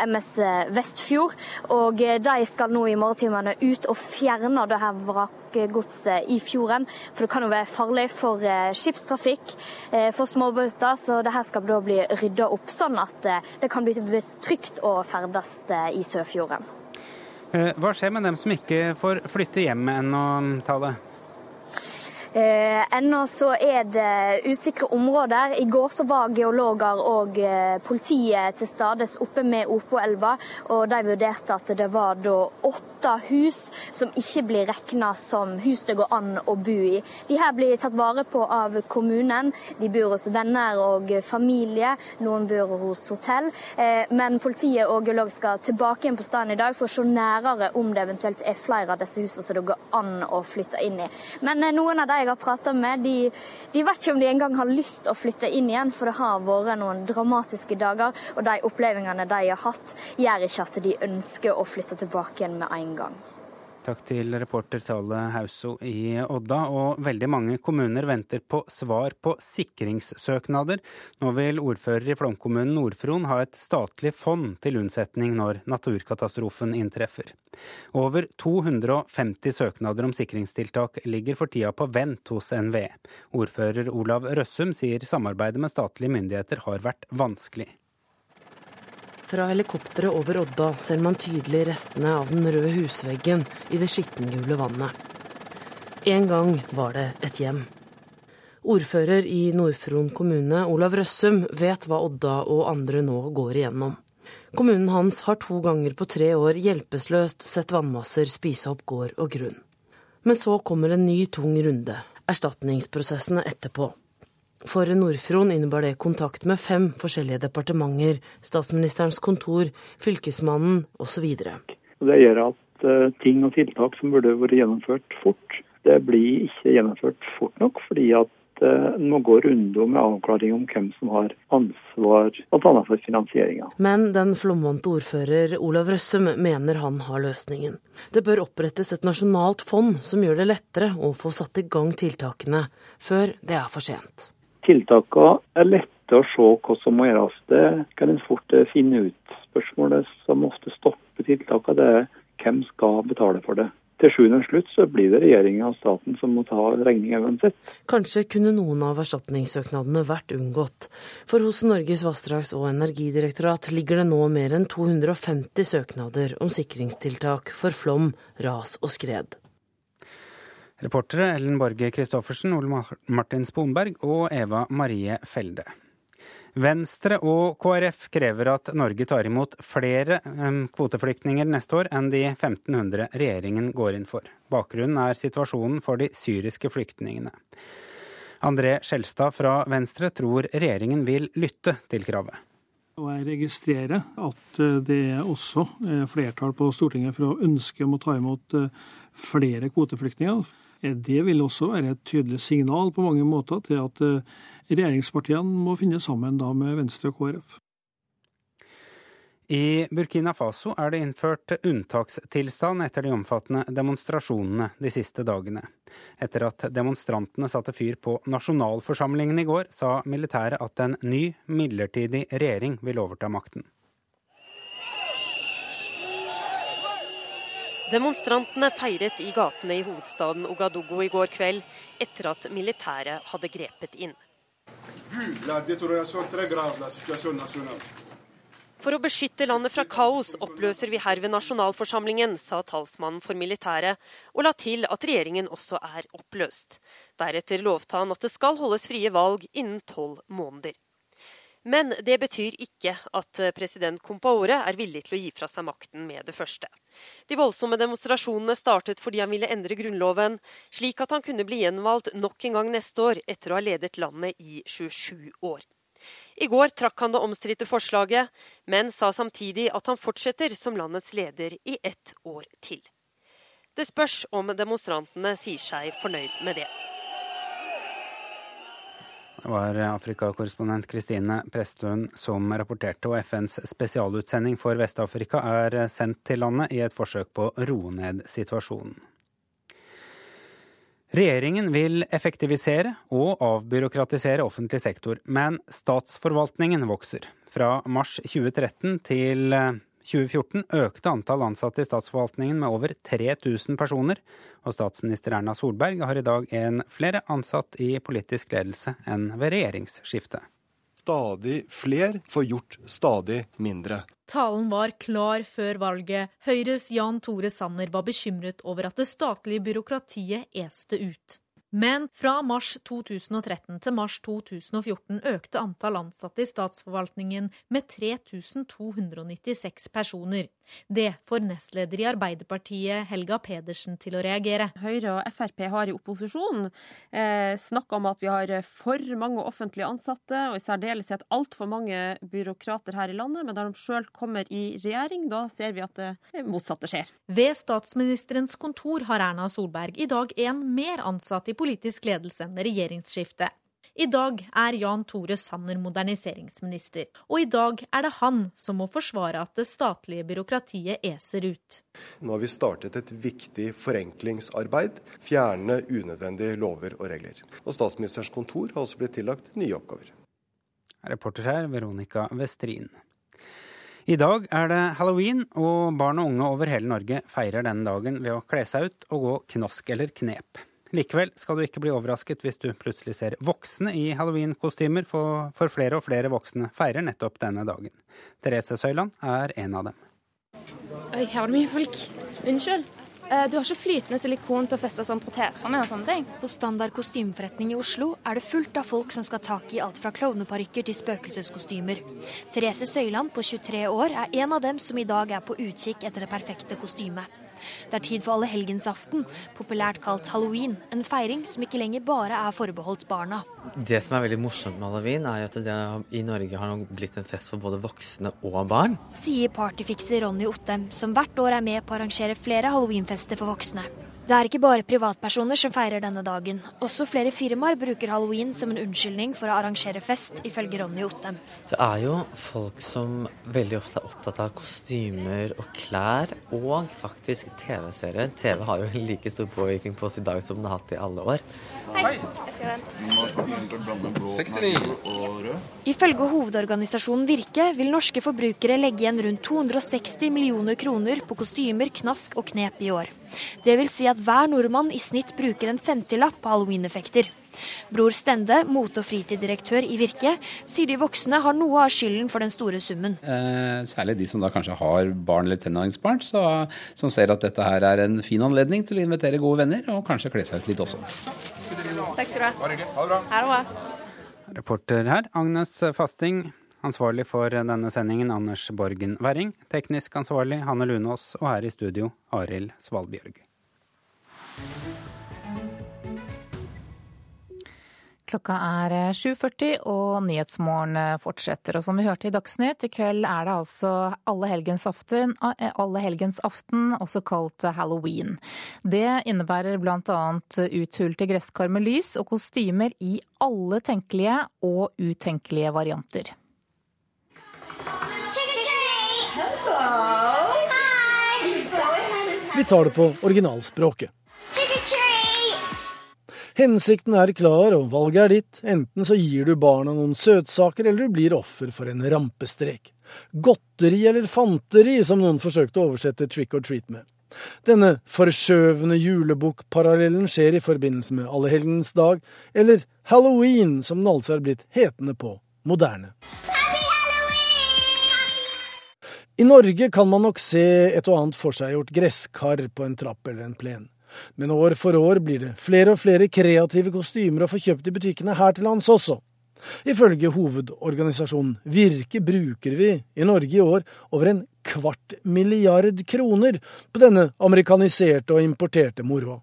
MS Vestfjord. og De skal nå i morgentimene ut og fjerne det her vrakgodset i fjorden. For det kan jo være farlig for eh, skipstrafikk, eh, for småbåter. Så det her skal da bli rydda opp, sånn at eh, det kan bli trygt å ferdes i Sørfjorden. Hva skjer med dem som ikke får flytte hjem ennå, Tale? Eh, ennå så er det usikre områder. I går så var geologer og eh, politiet til stades oppe med Opoelva, og de vurderte at det var da åtte hus som ikke blir regna som hus det går an å bo i. De her blir tatt vare på av kommunen. De bor hos venner og familie, noen bor hos hotell. Eh, men politiet og geolog skal tilbake igjen på stedet i dag for å se nærere om det eventuelt er flere av disse husene som det går an å flytte inn i. Men eh, noen av de jeg har prata med, de, de, vet ikke om de engang har lyst å flytte inn igjen, for det har vært noen dramatiske dager. Og de opplevelsene de har hatt, gjør ikke at de ønsker å flytte tilbake igjen med en gang. Takk til reporter Tale Hauso i Odda. Og veldig mange kommuner venter på svar på sikringssøknader. Nå vil ordfører i flomkommunen Nord-Fron ha et statlig fond til unnsetning når naturkatastrofen inntreffer. Over 250 søknader om sikringstiltak ligger for tida på vent hos NVE. Ordfører Olav Røssum sier samarbeidet med statlige myndigheter har vært vanskelig. Fra helikopteret over Odda ser man tydelig restene av den røde husveggen i det skittengule vannet. En gang var det et hjem. Ordfører i Nord-Fron kommune, Olav Røssum, vet hva Odda og andre nå går igjennom. Kommunen hans har to ganger på tre år hjelpeløst sett vannmasser spise opp gård og grunn. Men så kommer en ny tung runde, erstatningsprosessene etterpå. For Nord-Fron innebar det kontakt med fem forskjellige departementer, statsministerens kontor, fylkesmannen osv. Det gjør at uh, ting og tiltak som burde vært gjennomført fort, det blir ikke gjennomført fort nok. fordi at en må gå runder med avklaring om hvem som har ansvar bl.a. for finansieringa. Men den flomvante ordfører Olav Røssum mener han har løsningen. Det bør opprettes et nasjonalt fond som gjør det lettere å få satt i gang tiltakene før det er for sent tiltakene er lette å se hva som må gjøres. Det kan en fort eh, finne ut. Spørsmålet som ofte stopper tiltakene, det er hvem skal betale for det. Til sjuende og slutt så blir det regjeringa og staten som må ta regninga uansett. Kanskje kunne noen av erstatningssøknadene vært unngått. For hos Norges vassdrags- og energidirektorat ligger det nå mer enn 250 søknader om sikringstiltak for flom, ras og skred. Reportere Ellen Borge Christoffersen, Ole Martin Sponberg og Eva Marie Felde. Venstre og KrF krever at Norge tar imot flere kvoteflyktninger neste år enn de 1500 regjeringen går inn for. Bakgrunnen er situasjonen for de syriske flyktningene. André Skjelstad fra Venstre tror regjeringen vil lytte til kravet. Og jeg registrerer at eh, det er også eh, flertall på Stortinget for å ønske om å ta imot eh, flere kvoteflyktninger. Det vil også være et tydelig signal på mange måter til at eh, regjeringspartiene må finne sammen da med Venstre og KrF. I Burkina Faso er det innført unntakstilstand etter de omfattende demonstrasjonene de siste dagene. Etter at demonstrantene satte fyr på nasjonalforsamlingen i går, sa militæret at en ny, midlertidig regjering vil overta makten. Demonstrantene feiret i gatene i hovedstaden Ogadogo i går kveld, etter at militæret hadde grepet inn. For å beskytte landet fra kaos oppløser vi herved nasjonalforsamlingen, sa talsmannen for militæret, og la til at regjeringen også er oppløst. Deretter lovte han at det skal holdes frie valg innen tolv måneder. Men det betyr ikke at eh, president Compaore er villig til å gi fra seg makten med det første. De voldsomme demonstrasjonene startet fordi han ville endre grunnloven, slik at han kunne bli gjenvalgt nok en gang neste år, etter å ha ledet landet i 27 år. I går trakk han det omstridte forslaget, men sa samtidig at han fortsetter som landets leder i ett år til. Det spørs om demonstrantene sier seg fornøyd med det. Det var Afrikakorrespondent Kristine Presttun som rapporterte, og FNs spesialutsending for Vest-Afrika er sendt til landet i et forsøk på å roe ned situasjonen. Regjeringen vil effektivisere og avbyråkratisere offentlig sektor, men statsforvaltningen vokser. Fra mars 2013 til 2014 økte antall ansatte i statsforvaltningen med over 3000 personer, og statsminister Erna Solberg har i dag en flere ansatt i politisk ledelse enn ved regjeringsskiftet. Stadig fler får gjort stadig mindre. Talen var klar før valget. Høyres Jan Tore Sanner var bekymret over at det statlige byråkratiet este ut. Men fra mars 2013 til mars 2014 økte antall ansatte i statsforvaltningen med 3296 personer. Det får nestleder i Arbeiderpartiet Helga Pedersen til å reagere. Høyre og Frp har i opposisjon eh, snakka om at vi har for mange offentlige ansatte, og i særdeleshet altfor mange byråkrater her i landet. Men da de sjøl kommer i regjering, da ser vi at det motsatte skjer. Ved statsministerens kontor har Erna Solberg i dag en mer ansatt i politisk ledelse enn regjeringsskiftet. I dag er Jan Tore Sanner moderniseringsminister, og i dag er det han som må forsvare at det statlige byråkratiet eser ut. Nå har vi startet et viktig forenklingsarbeid. Fjerne unødvendige lover og regler. Og Statsministerens kontor har også blitt tillagt nye oppgaver. Reporter her, Veronica Westrin. I dag er det halloween, og barn og unge over hele Norge feirer denne dagen ved å kle seg ut og gå knask eller knep. Likevel skal du ikke bli overrasket hvis du plutselig ser voksne i halloweenkostymer, for, for flere og flere voksne feirer nettopp denne dagen. Therese Søyland er en av dem. Oi, her var det mye folk. Unnskyld. Eh, du har ikke flytende silikon til å feste sånn protesene med og sånne ting? På Standard kostymeforretning i Oslo er det fullt av folk som skal tak i alt fra klovneparykker til spøkelseskostymer. Therese Søyland på 23 år er en av dem som i dag er på utkikk etter det perfekte kostymet. Det er tid for allehelgensaften, populært kalt halloween. En feiring som ikke lenger bare er forbeholdt barna. Det som er veldig morsomt med halloween, er at det i Norge har blitt en fest for både voksne og barn. Sier partyfikser Ronny Ottem, som hvert år er med på å arrangere flere halloweenfester for voksne. Det er ikke bare privatpersoner som feirer denne dagen. Også flere firmaer bruker halloween som en unnskyldning for å arrangere fest, ifølge Ronny Ottem. Det er jo folk som veldig ofte er opptatt av kostymer og klær, og faktisk TV-serier. TV har jo like stor påvirkning på oss i dag som den har hatt i alle år. Hei. Skal Ifølge hovedorganisasjonen Virke vil norske forbrukere legge igjen rundt 260 millioner kroner på kostymer, knask og knep i år. Det vil si at hver nordmann i snitt bruker en femtilapp på halloweeneffekter. Bror Stende, mote- og fritidsdirektør i Virke, sier de voksne har noe av skylden for den store summen. Eh, særlig de som da kanskje har barn eller tenåringsbarn, som ser at dette her er en fin anledning til å invitere gode venner, og kanskje kle seg ut litt også. Takk skal du ha. Ha det bra. Ha det bra. Reporter her, Agnes Fasting. Ansvarlig for denne sendingen, Anders Borgen Werring. Teknisk ansvarlig, Hanne Lunås. Og her i studio, Arild Svalbjørg. Klokka er 7.40 og Nyhetsmorgen fortsetter. Og som vi hørte i Dagsnytt, i kveld er det altså allehelgensaften, alle også kalt halloween. Det innebærer bl.a. uthulte gresskar med lys og kostymer i alle tenkelige og utenkelige varianter. Vi tar det på originalspråket. Hensikten er klar, og valget er ditt. Enten så gir du barna noen søtsaker, eller du blir offer for en rampestrek. Godteri eller fanteri, som noen forsøkte å oversette trick or treat med. Denne forskjøvende julebukkparallellen skjer i forbindelse med Allehelgens dag, eller halloween, som den altså er blitt hetende på moderne. I Norge kan man nok se et og annet forseggjort gresskar på en trapp eller en plen. Men år for år blir det flere og flere kreative kostymer å få kjøpt i butikkene her til lands også. Ifølge hovedorganisasjonen Virke bruker vi i Norge i år over en kvart milliard kroner på denne amerikaniserte og importerte moroa.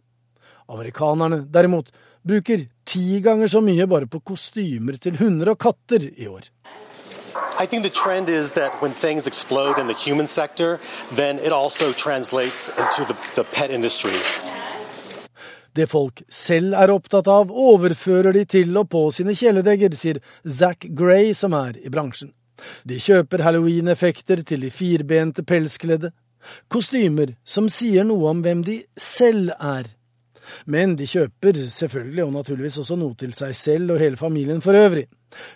Amerikanerne derimot bruker ti ganger så mye bare på kostymer til hunder og katter i år. I think the trend is that when things explode in the human sector, then it also translates into the, the pet industry. Det folk selv er opptatt av, overfører de til og på sine kjæledegger, sier Zack Gray, som er i bransjen. De kjøper halloween-effekter til de firbente pelskledde. Kostymer som sier noe om hvem de selv er. Men de kjøper selvfølgelig og naturligvis også noe til seg selv og hele familien for øvrig.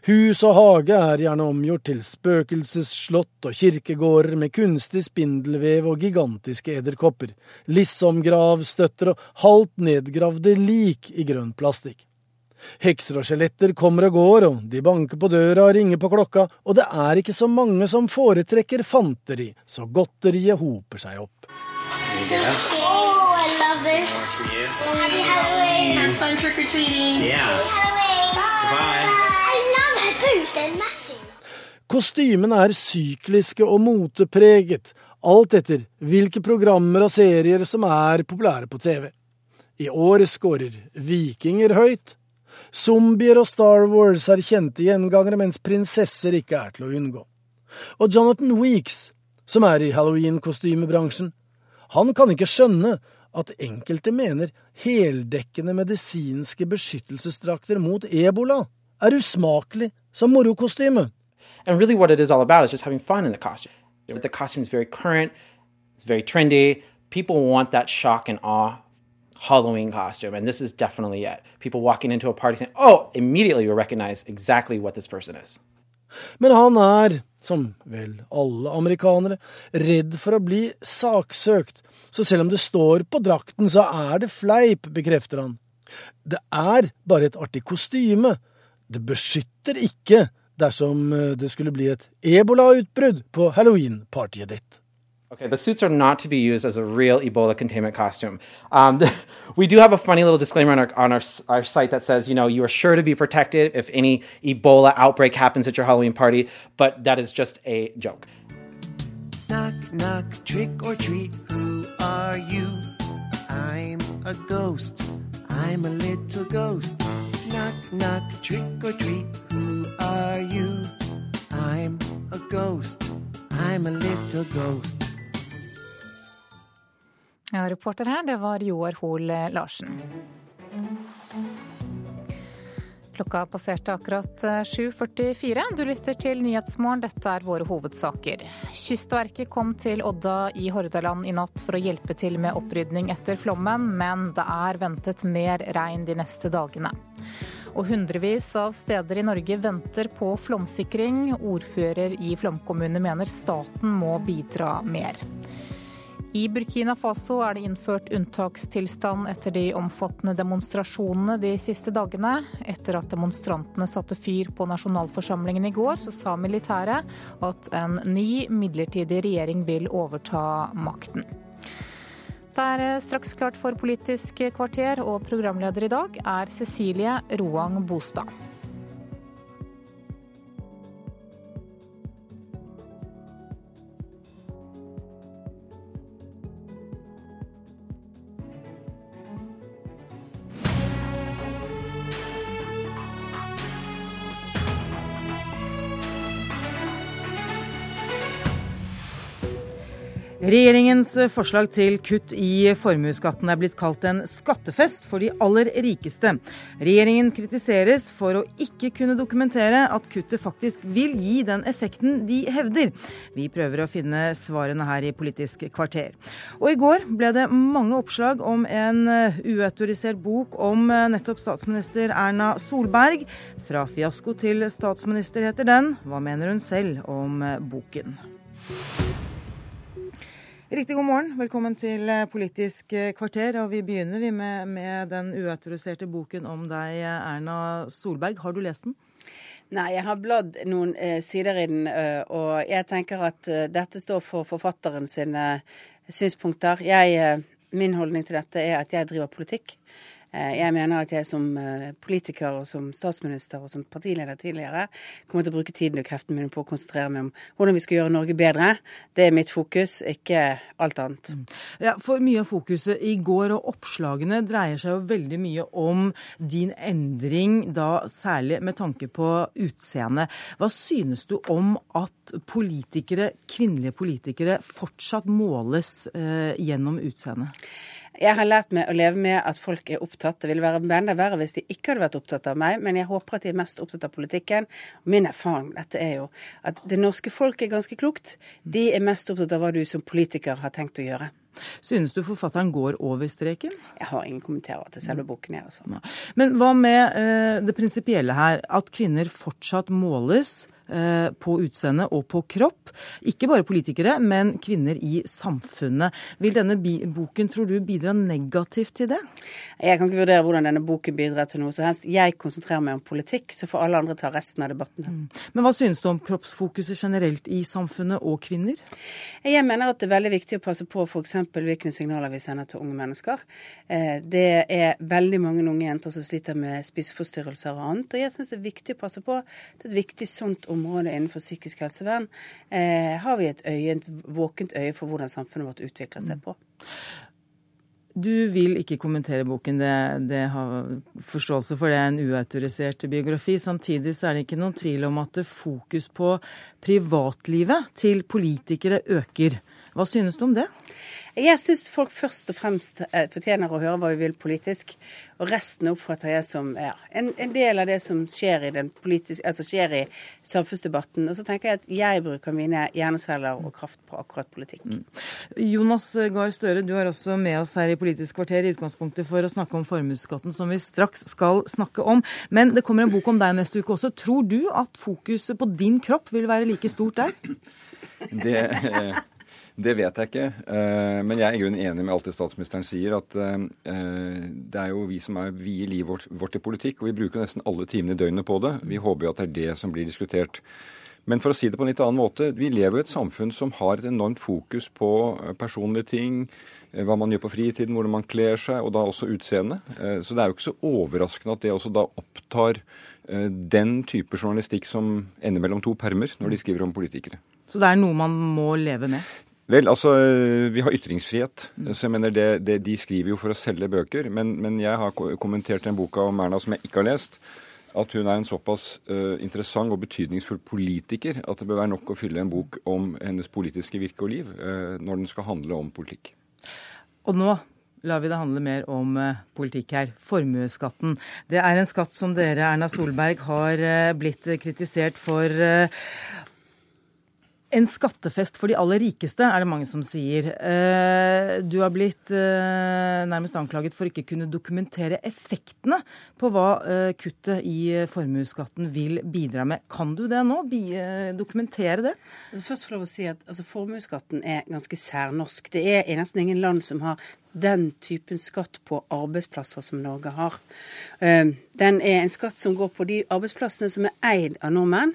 Hus og hage er gjerne omgjort til spøkelsesslott og kirkegårder med kunstig spindelvev og gigantiske edderkopper, liksom-gravstøtter og halvt nedgravde lik i grønn plastikk. Hekser og skjeletter kommer og går, og de banker på døra og ringer på klokka, og det er ikke så mange som foretrekker fanteri, så godteriet hoper seg opp. love this. Happy Halloween. Have fun trick or treating. Yeah. Halloween. Bye. I Kostymene er sykliske og motepreget, alt etter hvilke programmer og serier som er populære på TV. I år scorer vikinger høyt. Zombier og Star Wars er kjente gjengangere, mens prinsesser ikke er til å unngå. Og Jonathan Weeks, som er i halloween-kostymebransjen, han kan ikke skjønne at enkelte mener heldekkende medisinske beskyttelsesdrakter mot ebola er usmakelig som morokostyme. And really, what it is all about is just having fun in the costume. The costume is very current, it's very trendy. People want that shock and awe Halloween costume, and this is definitely it. People walking into a party saying, "Oh!" Immediately, you recognize exactly what this person is. Men han er, som vel alle amerikanere, redd for å bli saksøkt, så selv om det står på drakten, så er det fleip, bekrefter han. Det er bare et artig kostyme. Det beskytter ikke dersom eh, det skulle bli et ebolautbrudd på halloween-partyet ditt. Okay, the suits are not to be used as a real Ebola containment costume. Um, we do have a funny little disclaimer on, our, on our, our site that says, you know, you are sure to be protected if any Ebola outbreak happens at your Halloween party, but that is just a joke. Knock, knock, trick or treat, who are you? I'm a ghost, I'm a little ghost. Knock, knock, trick or treat, who are you? I'm a ghost, I'm a little ghost. Ja, reporter her, det var Joar Hoel Larsen. Klokka passerte akkurat 7.44. Du lytter til Nyhetsmorgen, dette er våre hovedsaker. Kystverket kom til Odda i Hordaland i natt for å hjelpe til med opprydning etter flommen, men det er ventet mer regn de neste dagene. Og hundrevis av steder i Norge venter på flomsikring. Ordfører i flomkommune mener staten må bidra mer. I Burkina Faso er det innført unntakstilstand etter de omfattende demonstrasjonene de siste dagene. Etter at demonstrantene satte fyr på nasjonalforsamlingen i går, så sa militæret at en ny midlertidig regjering vil overta makten. Det er straks klart for Politisk kvarter, og programleder i dag er Cecilie Roang Bostad. Regjeringens forslag til kutt i formuesskatten er blitt kalt en skattefest for de aller rikeste. Regjeringen kritiseres for å ikke kunne dokumentere at kuttet faktisk vil gi den effekten de hevder. Vi prøver å finne svarene her i Politisk kvarter. Og i går ble det mange oppslag om en uautorisert bok om nettopp statsminister Erna Solberg. Fra fiasko til statsminister heter den. Hva mener hun selv om boken? Riktig god morgen. Velkommen til Politisk kvarter. Og vi begynner vi med, med den uautoriserte boken om deg, Erna Solberg. Har du lest den? Nei, jeg har bladd noen eh, sider i den, eh, og jeg tenker at eh, dette står for forfatteren sine synspunkter. Jeg, min holdning til dette er at jeg driver politikk. Jeg mener at jeg som politiker og som statsminister og som partileder tidligere kommer til å bruke tiden og kreftene mine på å konsentrere meg om hvordan vi skal gjøre Norge bedre. Det er mitt fokus, ikke alt annet. Ja, For mye av fokuset i går og oppslagene dreier seg jo veldig mye om din endring, da særlig med tanke på utseende. Hva synes du om at politikere, kvinnelige politikere fortsatt måles eh, gjennom utseendet? Jeg har lært meg å leve med at folk er opptatt. Det ville være enda verre hvis de ikke hadde vært opptatt av meg, men jeg håper at de er mest opptatt av politikken. Min erfaring med dette er jo at det norske folk er ganske klokt. De er mest opptatt av hva du som politiker har tenkt å gjøre. Synes du forfatteren går over streken? Jeg har ingen kommentarer til selve boken. Jeg, altså. Men hva med eh, det prinsipielle her? At kvinner fortsatt måles på utseende og på kropp. Ikke bare politikere, men kvinner i samfunnet. Vil denne boken, tror du, bidra negativt til det? Jeg kan ikke vurdere hvordan denne boken bidrar til noe som helst. Jeg konsentrerer meg om politikk, så får alle andre ta resten av debatten. Mm. Men hva synes du om kroppsfokuset generelt i samfunnet og kvinner? Jeg mener at det er veldig viktig å passe på f.eks. hvilke signaler vi sender til unge mennesker. Eh, det er veldig mange unge jenter som sliter med spiseforstyrrelser og annet. Og jeg syns det er viktig å passe på. Det er et viktig sånt område innenfor psykisk helsevern. Eh, har vi et, øye, et våkent øye for hvordan samfunnet vårt utvikler seg på. Du vil ikke kommentere boken, det, det har forståelse for det er en uautorisert biografi. Samtidig så er det ikke noen tvil om at fokus på privatlivet til politikere øker. Hva synes du om det? Jeg syns folk først og fremst eh, fortjener å høre hva vi vil politisk. Og resten oppfatter jeg som ja, en, en, del av det som skjer i, altså skjer i, samfunnsdebatten. Og så tenker jeg at jeg bruker mine hjerneceller og kraft på akkurat politikk. Mm. Jonas Gahr Støre, du er også med oss her i Politisk kvarter i utgangspunktet for å snakke om formuesskatten, som vi straks skal snakke om. Men det kommer en bok om deg neste uke også. Tror du at fokuset på din kropp vil være like stort der? Det... Eh, det vet jeg ikke. Eh, men jeg er i grunnen enig med alt det statsministeren sier. At eh, det er jo vi som er vier livet vårt, til politikk, og vi bruker nesten alle timene i døgnet på det. Vi håper jo at det er det som blir diskutert. Men for å si det på en litt annen måte, vi lever i et samfunn som har et enormt fokus på eh, personlige ting, hva man gjør på fritiden, hvordan man kler seg, og da også utseendet. Så det er jo ikke så overraskende at det også da opptar den type journalistikk som ender mellom to permer når de skriver om politikere. Så det er noe man må leve med? Vel, altså, Vi har ytringsfrihet. så jeg mener det, det, De skriver jo for å selge bøker. Men, men jeg har kommentert en boka om Erna som jeg ikke har lest. At hun er en såpass uh, interessant og betydningsfull politiker at det bør være nok å fylle en bok om hennes politiske virke og liv uh, når den skal handle om politikk. Og nå lar vi det handle mer om uh, politikk her. Formuesskatten. Det er en skatt som dere, Erna Solberg, har blitt kritisert for en skattefest for de aller rikeste, er det mange som sier. Eh, du har blitt eh, nærmest anklaget for ikke kunne dokumentere effektene på hva eh, kuttet i formuesskatten vil bidra med. Kan du det nå? Dokumentere det? Altså først får jeg si at altså, Formuesskatten er ganske særnorsk. Det er nesten ingen land som har den typen skatt på arbeidsplasser som Norge har. Den er en skatt som går på de arbeidsplassene som er eid av nordmenn.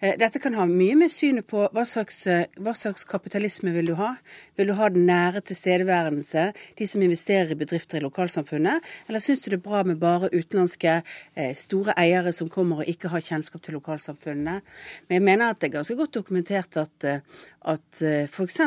Eh, dette kan ha mye med synet på hva slags, eh, hva slags, kapitalisme vil du ha. Vil du ha den nære tilstedeværelse, de som investerer i bedrifter i lokalsamfunnet, eller syns du det er bra med bare utenlandske eh, store eiere som kommer og ikke har kjennskap til lokalsamfunnene? Men jeg mener at det er ganske godt dokumentert at, at f.eks.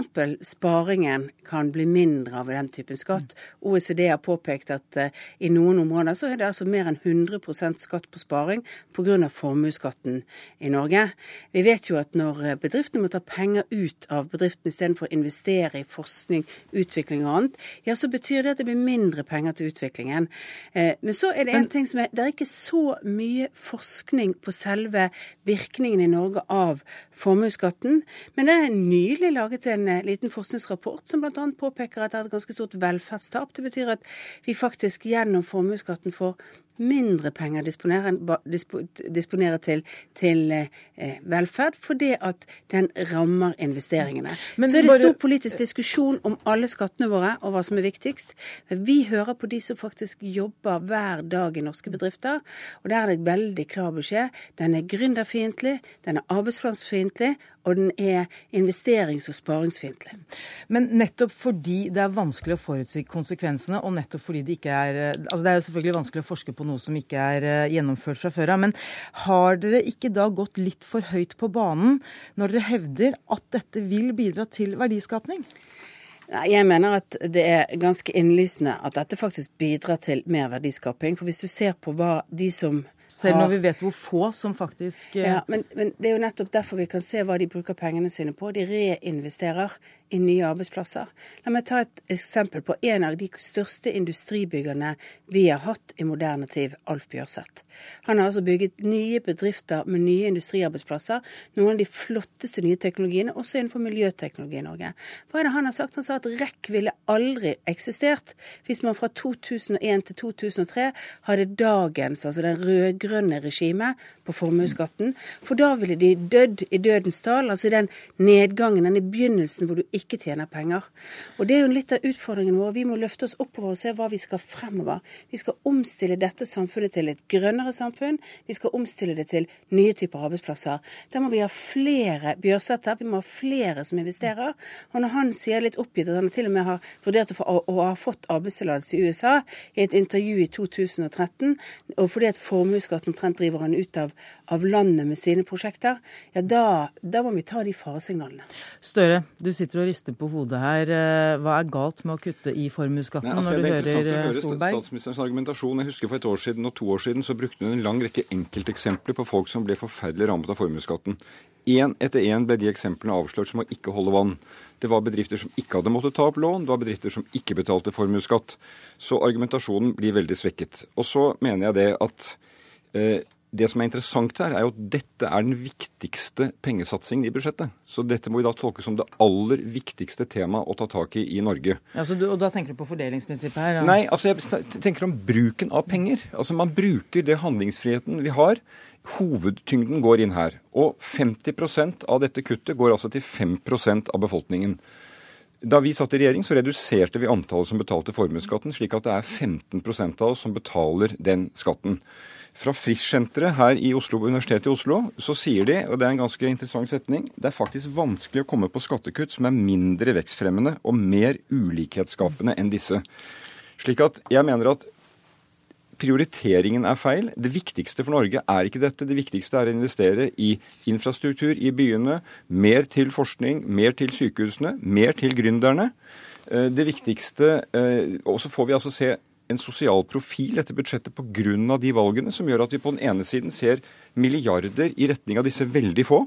sparingen kan bli mindre av den typen skatt. OECD har påpekt at i noen områder så er det altså mer enn 100% skatt på sparing pga. formuesskatten i Norge. Vi vet jo at når bedriftene må ta penger ut av bedriften istedenfor å investere i forskning, utvikling og annet, ja, så betyr det at det blir mindre penger til utviklingen. Eh, men så er det en ting som er Det er ikke så mye forskning på selve virkningen i Norge av formuesskatten, men det er nylig laget en eh, liten forskningsrapport som bl.a. påpeker at det er et ganske stort velferdstap. Det betyr at vi faktisk gjennom formuesskatten får mindre penger disponere, disponere til, til eh, velferd, fordi at den rammer investeringene. Men så er det stor politisk diskusjon om alle skattene våre og hva som er viktigst. Men vi hører på de som faktisk jobber hver dag i norske bedrifter, og der er det et veldig klar beskjed. Den er gründerfiendtlig, den er arbeidsplassfiendtlig, og den er investerings- og sparingsfiendtlig. Men nettopp fordi det er vanskelig å forutsi konsekvensene, og nettopp fordi det ikke er Altså det er jo selvfølgelig vanskelig å forske på noe som ikke er eh, gjennomført fra før av, men har dere ikke da gått litt for høyt på banen når dere hevder at dette vil bidra til verdiskapning? Jeg mener at det er ganske innlysende at dette faktisk bidrar til mer verdiskaping. For hvis du ser på hva de som selv når vi vet hvor få som faktisk eh, Ja, men, men, det er jo nettopp derfor vi kan se hva de bruker pengene sine på. De reinvesterer i nye arbeidsplasser. La meg ta et eksempel på en av de største industribyggerne vi har hatt i moderne tid, Alf Bjørseth. Han har altså bygget nye bedrifter med nye industriarbeidsplasser. Noen av de flotteste nye teknologiene, også innenfor miljøteknologi i Norge. Hva er det han har sagt? Han sa at REC ville aldri eksistert hvis man fra 2001 til 2003 hadde dagens, altså den rød-grønne regimet på formuesskatten. For da ville de dødd i dødens dal, altså den nedgangen, den i begynnelsen hvor du ikke tjener penger. Og det er jo litt av utfordringen vår. Vi må løfte oss oppover og se hva vi skal fremover. Vi skal omstille dette samfunnet til et grønnere samfunn. Vi skal omstille det til nye typer arbeidsplasser. Da må vi ha flere Bjørsetter, vi må ha flere som investerer. Og når han sier litt oppgitt at han til og med har vurdert å få, å ha fått arbeidstillatelse i USA i et intervju i 2013, og fordi at formuesskatten omtrent driver han ut av, av landet med sine prosjekter, ja da, da må vi ta de faresignalene. Støre, du sitter og rister på hodet her. Eh, hva er galt med å kutte i formuesskatten altså, når du det er hører interessant å eh, høre Solberg? statsministerens argumentasjon. Jeg husker For et år siden og to år siden så brukte hun en lang rekke enkelteksempler på folk som ble forferdelig rammet av formuesskatten. Én etter én ble de eksemplene avslørt som å ikke holde vann. Det var bedrifter som ikke hadde måttet ta opp lån, det var bedrifter som ikke betalte formuesskatt. Så argumentasjonen blir veldig svekket. Og så mener jeg det at eh, det som er interessant her, er jo at dette er den viktigste pengesatsingen i budsjettet. Så dette må vi da tolke som det aller viktigste temaet å ta tak i i Norge. Ja, så du, og da tenker du på fordelingsprinsippet her? Ja. Nei, altså jeg tenker om bruken av penger. Altså Man bruker det handlingsfriheten vi har. Hovedtyngden går inn her. Og 50% av dette kuttet går altså til 5% av befolkningen. Da vi satt i regjering, så reduserte vi antallet som betalte formuesskatten, slik at det er 15% av oss som betaler den skatten. Fra Frischsenteret her i Oslo, på Universitetet i Oslo så sier de, og det er en ganske interessant setning, det er faktisk vanskelig å komme på skattekutt som er mindre vekstfremmende og mer ulikhetsskapende enn disse. Slik at jeg mener at prioriteringen er feil. Det viktigste for Norge er ikke dette. Det viktigste er å investere i infrastruktur i byene, mer til forskning, mer til sykehusene, mer til gründerne. Eh, Det viktigste eh, Og så får vi altså se en sosial profil etter budsjettet pga. de valgene som gjør at vi på den ene siden ser milliarder i retning av disse veldig få.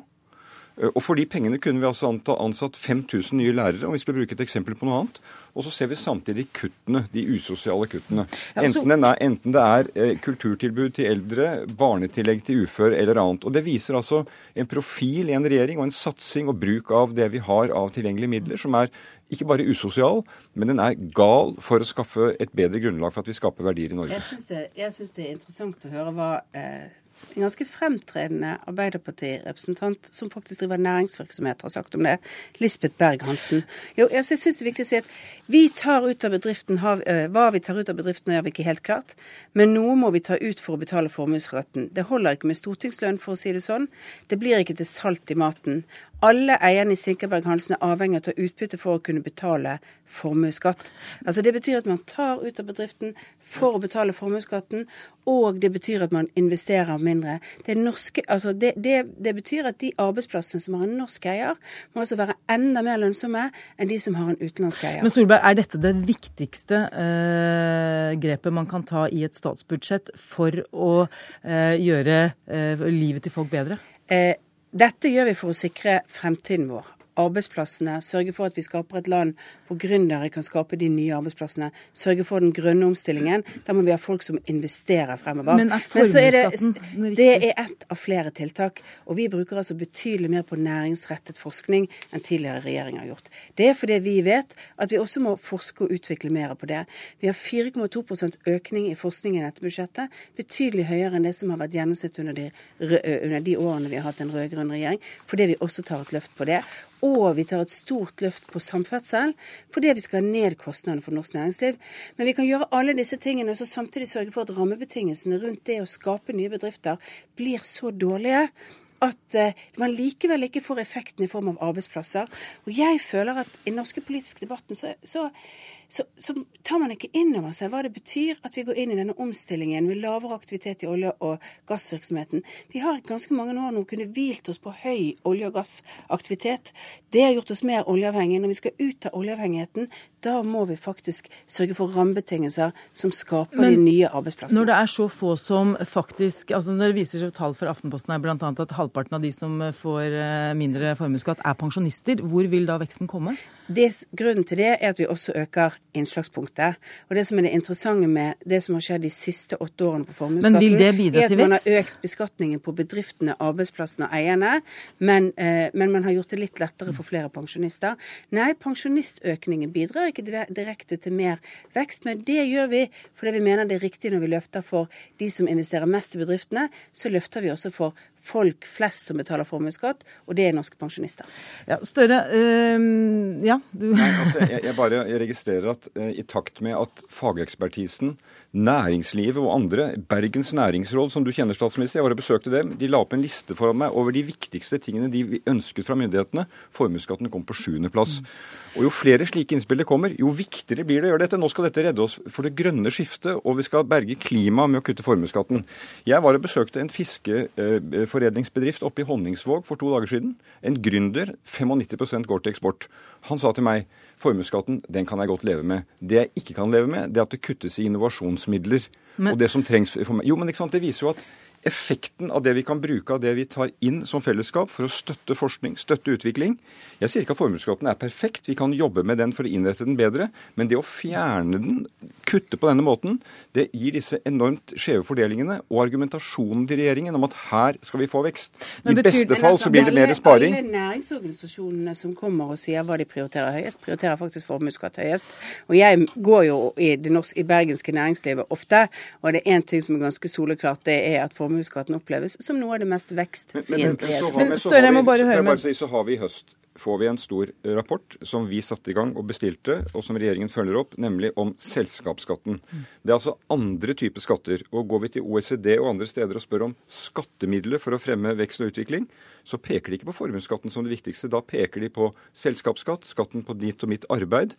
Eh, Og for de pengene kunne vi altså anta, ansatt 5000 nye lærere, om vi skulle bruke et eksempel på noe annet. Og så ser vi samtidig kuttene, de usosiale kuttene. Enten, er, enten det er eh, kulturtilbud til eldre, barnetillegg til ufør eller annet. Og Det viser altså en profil i en regjering og en satsing og bruk av det vi har av tilgjengelige midler, som er ikke bare usosial, men den er gal for å skaffe et bedre grunnlag for at vi skaper verdier i Norge. Jeg syns det, det er interessant å høre hva eh, en ganske fremtredende Arbeiderparti-representant som faktisk driver næringsvirksomhet, har sagt om det. Lisbeth Berg-Hansen. Jo, jeg syns det er viktig å si at vi tar ut av bedriften, eh, hva vi tar ut av bedriften, gjør vi ikke helt klart. Men noe må vi ta ut for å betale formuesskatten. Det holder ikke med stortingslønn, for å si det sånn. Det blir ikke til salt i maten. Alle eierne i Sinkerberg Hansen er avhengig av å ta utbytte for å kunne betale formuesskatt. Altså Det betyr at man tar ut av bedriften for å betale formuesskatten, og det betyr at man investerer mindre. Det, norske, altså det, det, det betyr at de arbeidsplassene som har en norsk eier, må altså være enda mer lønnsomme enn de som har en utenlandsk eier. Men Solberg, er dette det viktigste eh, grepet man kan ta i et statsbudsjett for å eh, gjøre eh, livet til folk bedre? Eh, dette gjør vi for å sikre fremtiden vår. Arbeidsplassene, sørge for at vi skaper et land hvor gründere kan skape de nye arbeidsplassene. Sørge for den grønne omstillingen. Da må vi ha folk som investerer fremover. Men er så er det, formuesskatten det er ett av flere tiltak. Og vi bruker altså betydelig mer på næringsrettet forskning enn tidligere regjeringer har gjort. Det er fordi vi vet at vi også må forske og utvikle mer på det. Vi har 4,2 økning i forskning i dette budsjettet. Betydelig høyere enn det som har vært gjennomsnittet under de, under de årene vi har hatt en rød-grønn regjering. Fordi vi også tar et løft på det. Og vi tar et stort løft på samferdsel fordi vi skal ned kostnadene for norsk næringsliv. Men vi kan gjøre alle disse tingene og samtidig sørge for at rammebetingelsene rundt det å skape nye bedrifter blir så dårlige at eh, man likevel ikke får effekten i form av arbeidsplasser. Og jeg føler at i den norske politiske debatten så, så, så, så tar man ikke inn over seg hva det betyr at vi går inn i denne omstillingen med lavere aktivitet i olje- og gassvirksomheten. Vi har ganske mange år nå kunnet hvilt oss på høy olje- og gassaktivitet. Det har gjort oss mer oljeavhengige. Når vi skal ut av oljeavhengigheten, da må vi faktisk sørge for rammebetingelser som skaper Men de nye arbeidsplassene. Når det er så få som faktisk altså Når det viser seg tall for Aftenposten er bl.a. at halvparten av de som får eh, mindre formuesskatt, er pensjonister, hvor vil da veksten komme? Det, grunnen til det er at vi også øker innslagspunktet. Og det som er det interessante med det som har skjedd de siste åtte årene på formuesskatten, er at man har økt beskatningen på bedriftene, arbeidsplassene og eierne, men, eh, men man har gjort det litt lettere for flere pensjonister. Nei, pensjonistøkningen bidrar ikke direkte til mer vekst, men det gjør vi fordi vi mener det er riktig når vi løfter for de som investerer mest i bedriftene, så løfter vi også for folk flest som betaler formuesskatt, og det er norske pensjonister. Ja, Støre, øh, ja, du Nei, altså, jeg, jeg bare jeg registrerer at eh, i takt med at fagekspertisen, næringslivet og andre, Bergens næringsråd, som du kjenner, statsminister, jeg var og besøkte dem, de la opp en liste foran meg over de viktigste tingene de ønsket fra myndighetene. Formuesskatten kom på sjuendeplass. Og jo flere slike innspill det kommer, jo viktigere blir det å gjøre dette. Nå skal dette redde oss for det grønne skiftet, og vi skal berge klimaet med å kutte formuesskatten. Jeg var og besøkte en fiskeforedlingsbedrift oppe i Honningsvåg for to dager siden. En gründer. 95% går til eksport. Han sa til meg formuesskatten den kan jeg godt leve med. Det jeg ikke kan leve med, det er at det kuttes i innovasjonsmidler. Men- og det som trengs for. Jo, men ikke sant, det viser jo at effekten av det vi kan bruke av det vi tar inn som fellesskap for å støtte forskning, støtte utvikling Jeg sier ikke at formuesskatten er perfekt, vi kan jobbe med den for å innrette den bedre, men det å fjerne den, kutte på denne måten, det gir disse enormt skjeve fordelingene og argumentasjonen til regjeringen om at her skal vi få vekst. I betyr- beste fall altså, så blir det mer sparing. Alle næringsorganisasjonene som kommer og sier hva de prioriterer høyest, prioriterer faktisk formuesskatt høyest. Og jeg går jo i det norske, i bergenske næringslivet ofte, og det er én ting som er ganske soleklart, det er at formuesskatten oppleves som noe av det mest vekstfiendtlige. Men men så jeg må bare høre med- så har vi i høst får vi en stor rapport som vi satte i gang og bestilte, og som regjeringen følger opp, nemlig om selskapsskatten. Det er altså andre typer skatter. Og går vi til OECD og andre steder og spør om skattemidler for å fremme vekst og utvikling, så peker de ikke på formuesskatten som det viktigste. Da peker de på selskapsskatt, skatten på ditt og mitt arbeid.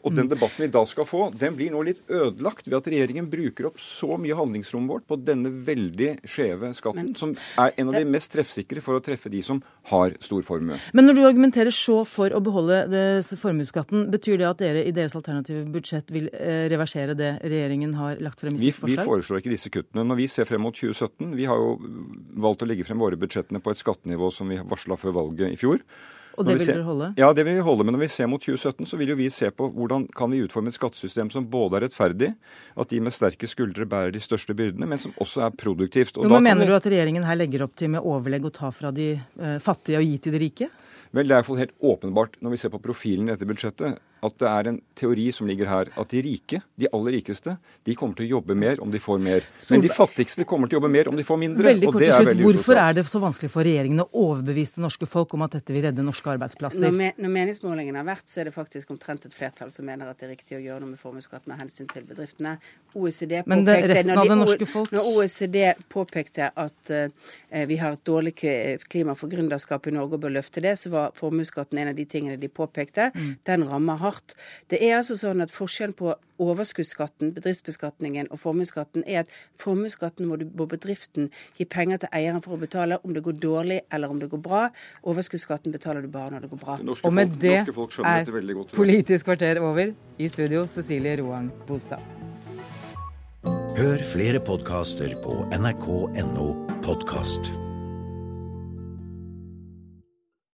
Og den debatten vi da skal få, den blir nå litt ødelagt ved at regjeringen bruker opp så mye handlingsrommet vårt på denne veldig skjeve skatten, som er en av de mest treffsikre for å treffe de som har stor formue. Men når du argumenterer så for å beholde det- formuesskatten, betyr det at dere i deres alternative budsjett vil eh, reversere det regjeringen har lagt frem i sitt forslag? vi forslag? foreslår ikke disse kuttene. Når vi ser frem mot 2017 Vi har jo valgt å legge frem våre budsjettene på et skattenivå som vi varsla før valget i fjor. Og det vi vil ser- dere holde? Ja, det vil vi holde. Men når vi ser mot 2017, så vil jo vi se på hvordan kan vi utforme et skattesystem som både er rettferdig, at de med sterke skuldre bærer de største byrdene, men som også er produktivt. Og Jo, men Mener vi- du at regjeringen her legger opp til med overlegg å ta fra de eh, fattige og gi til de rike? Vel, det er i hvert fall helt åpenbart når vi ser på profilen i dette budsjettet, at det er en teori som ligger her. At de rike, de aller rikeste, de kommer til å jobbe mer om de får mer. Men de fattigste kommer til å jobbe mer om de får mindre. Veldig og kort det til er slutt, Hvorfor er det så vanskelig for regjeringen å overbevise det norske folk om at dette vil redde norske arbeidsplasser? Når, me, når meningsmålingene har vært, så er det faktisk omtrent et flertall som mener at det er riktig å gjøre noe med formuesskatten av hensyn til bedriftene. OECD Men det- påpekte- resten av de- det norske folk? Når OECD påpekte at uh, vi har et dårlig klima for gründerskap i Norge og bør løfte det, så var formuesskatten en av de tingene de påpekte. Mm. Den rammer hardt. Det er altså sånn at forskjellen på overskuddsskatten, bedriftsbeskatningen og formuesskatten er at formuesskatten må, må bedriften gi penger til eieren for å betale om det går dårlig eller om det går bra. Overskuddsskatten betaler du bare når det går bra. Og med det er Politisk kvarter over. I studio Cecilie Roang Bostad. Hør flere podkaster på nrk.no podkast.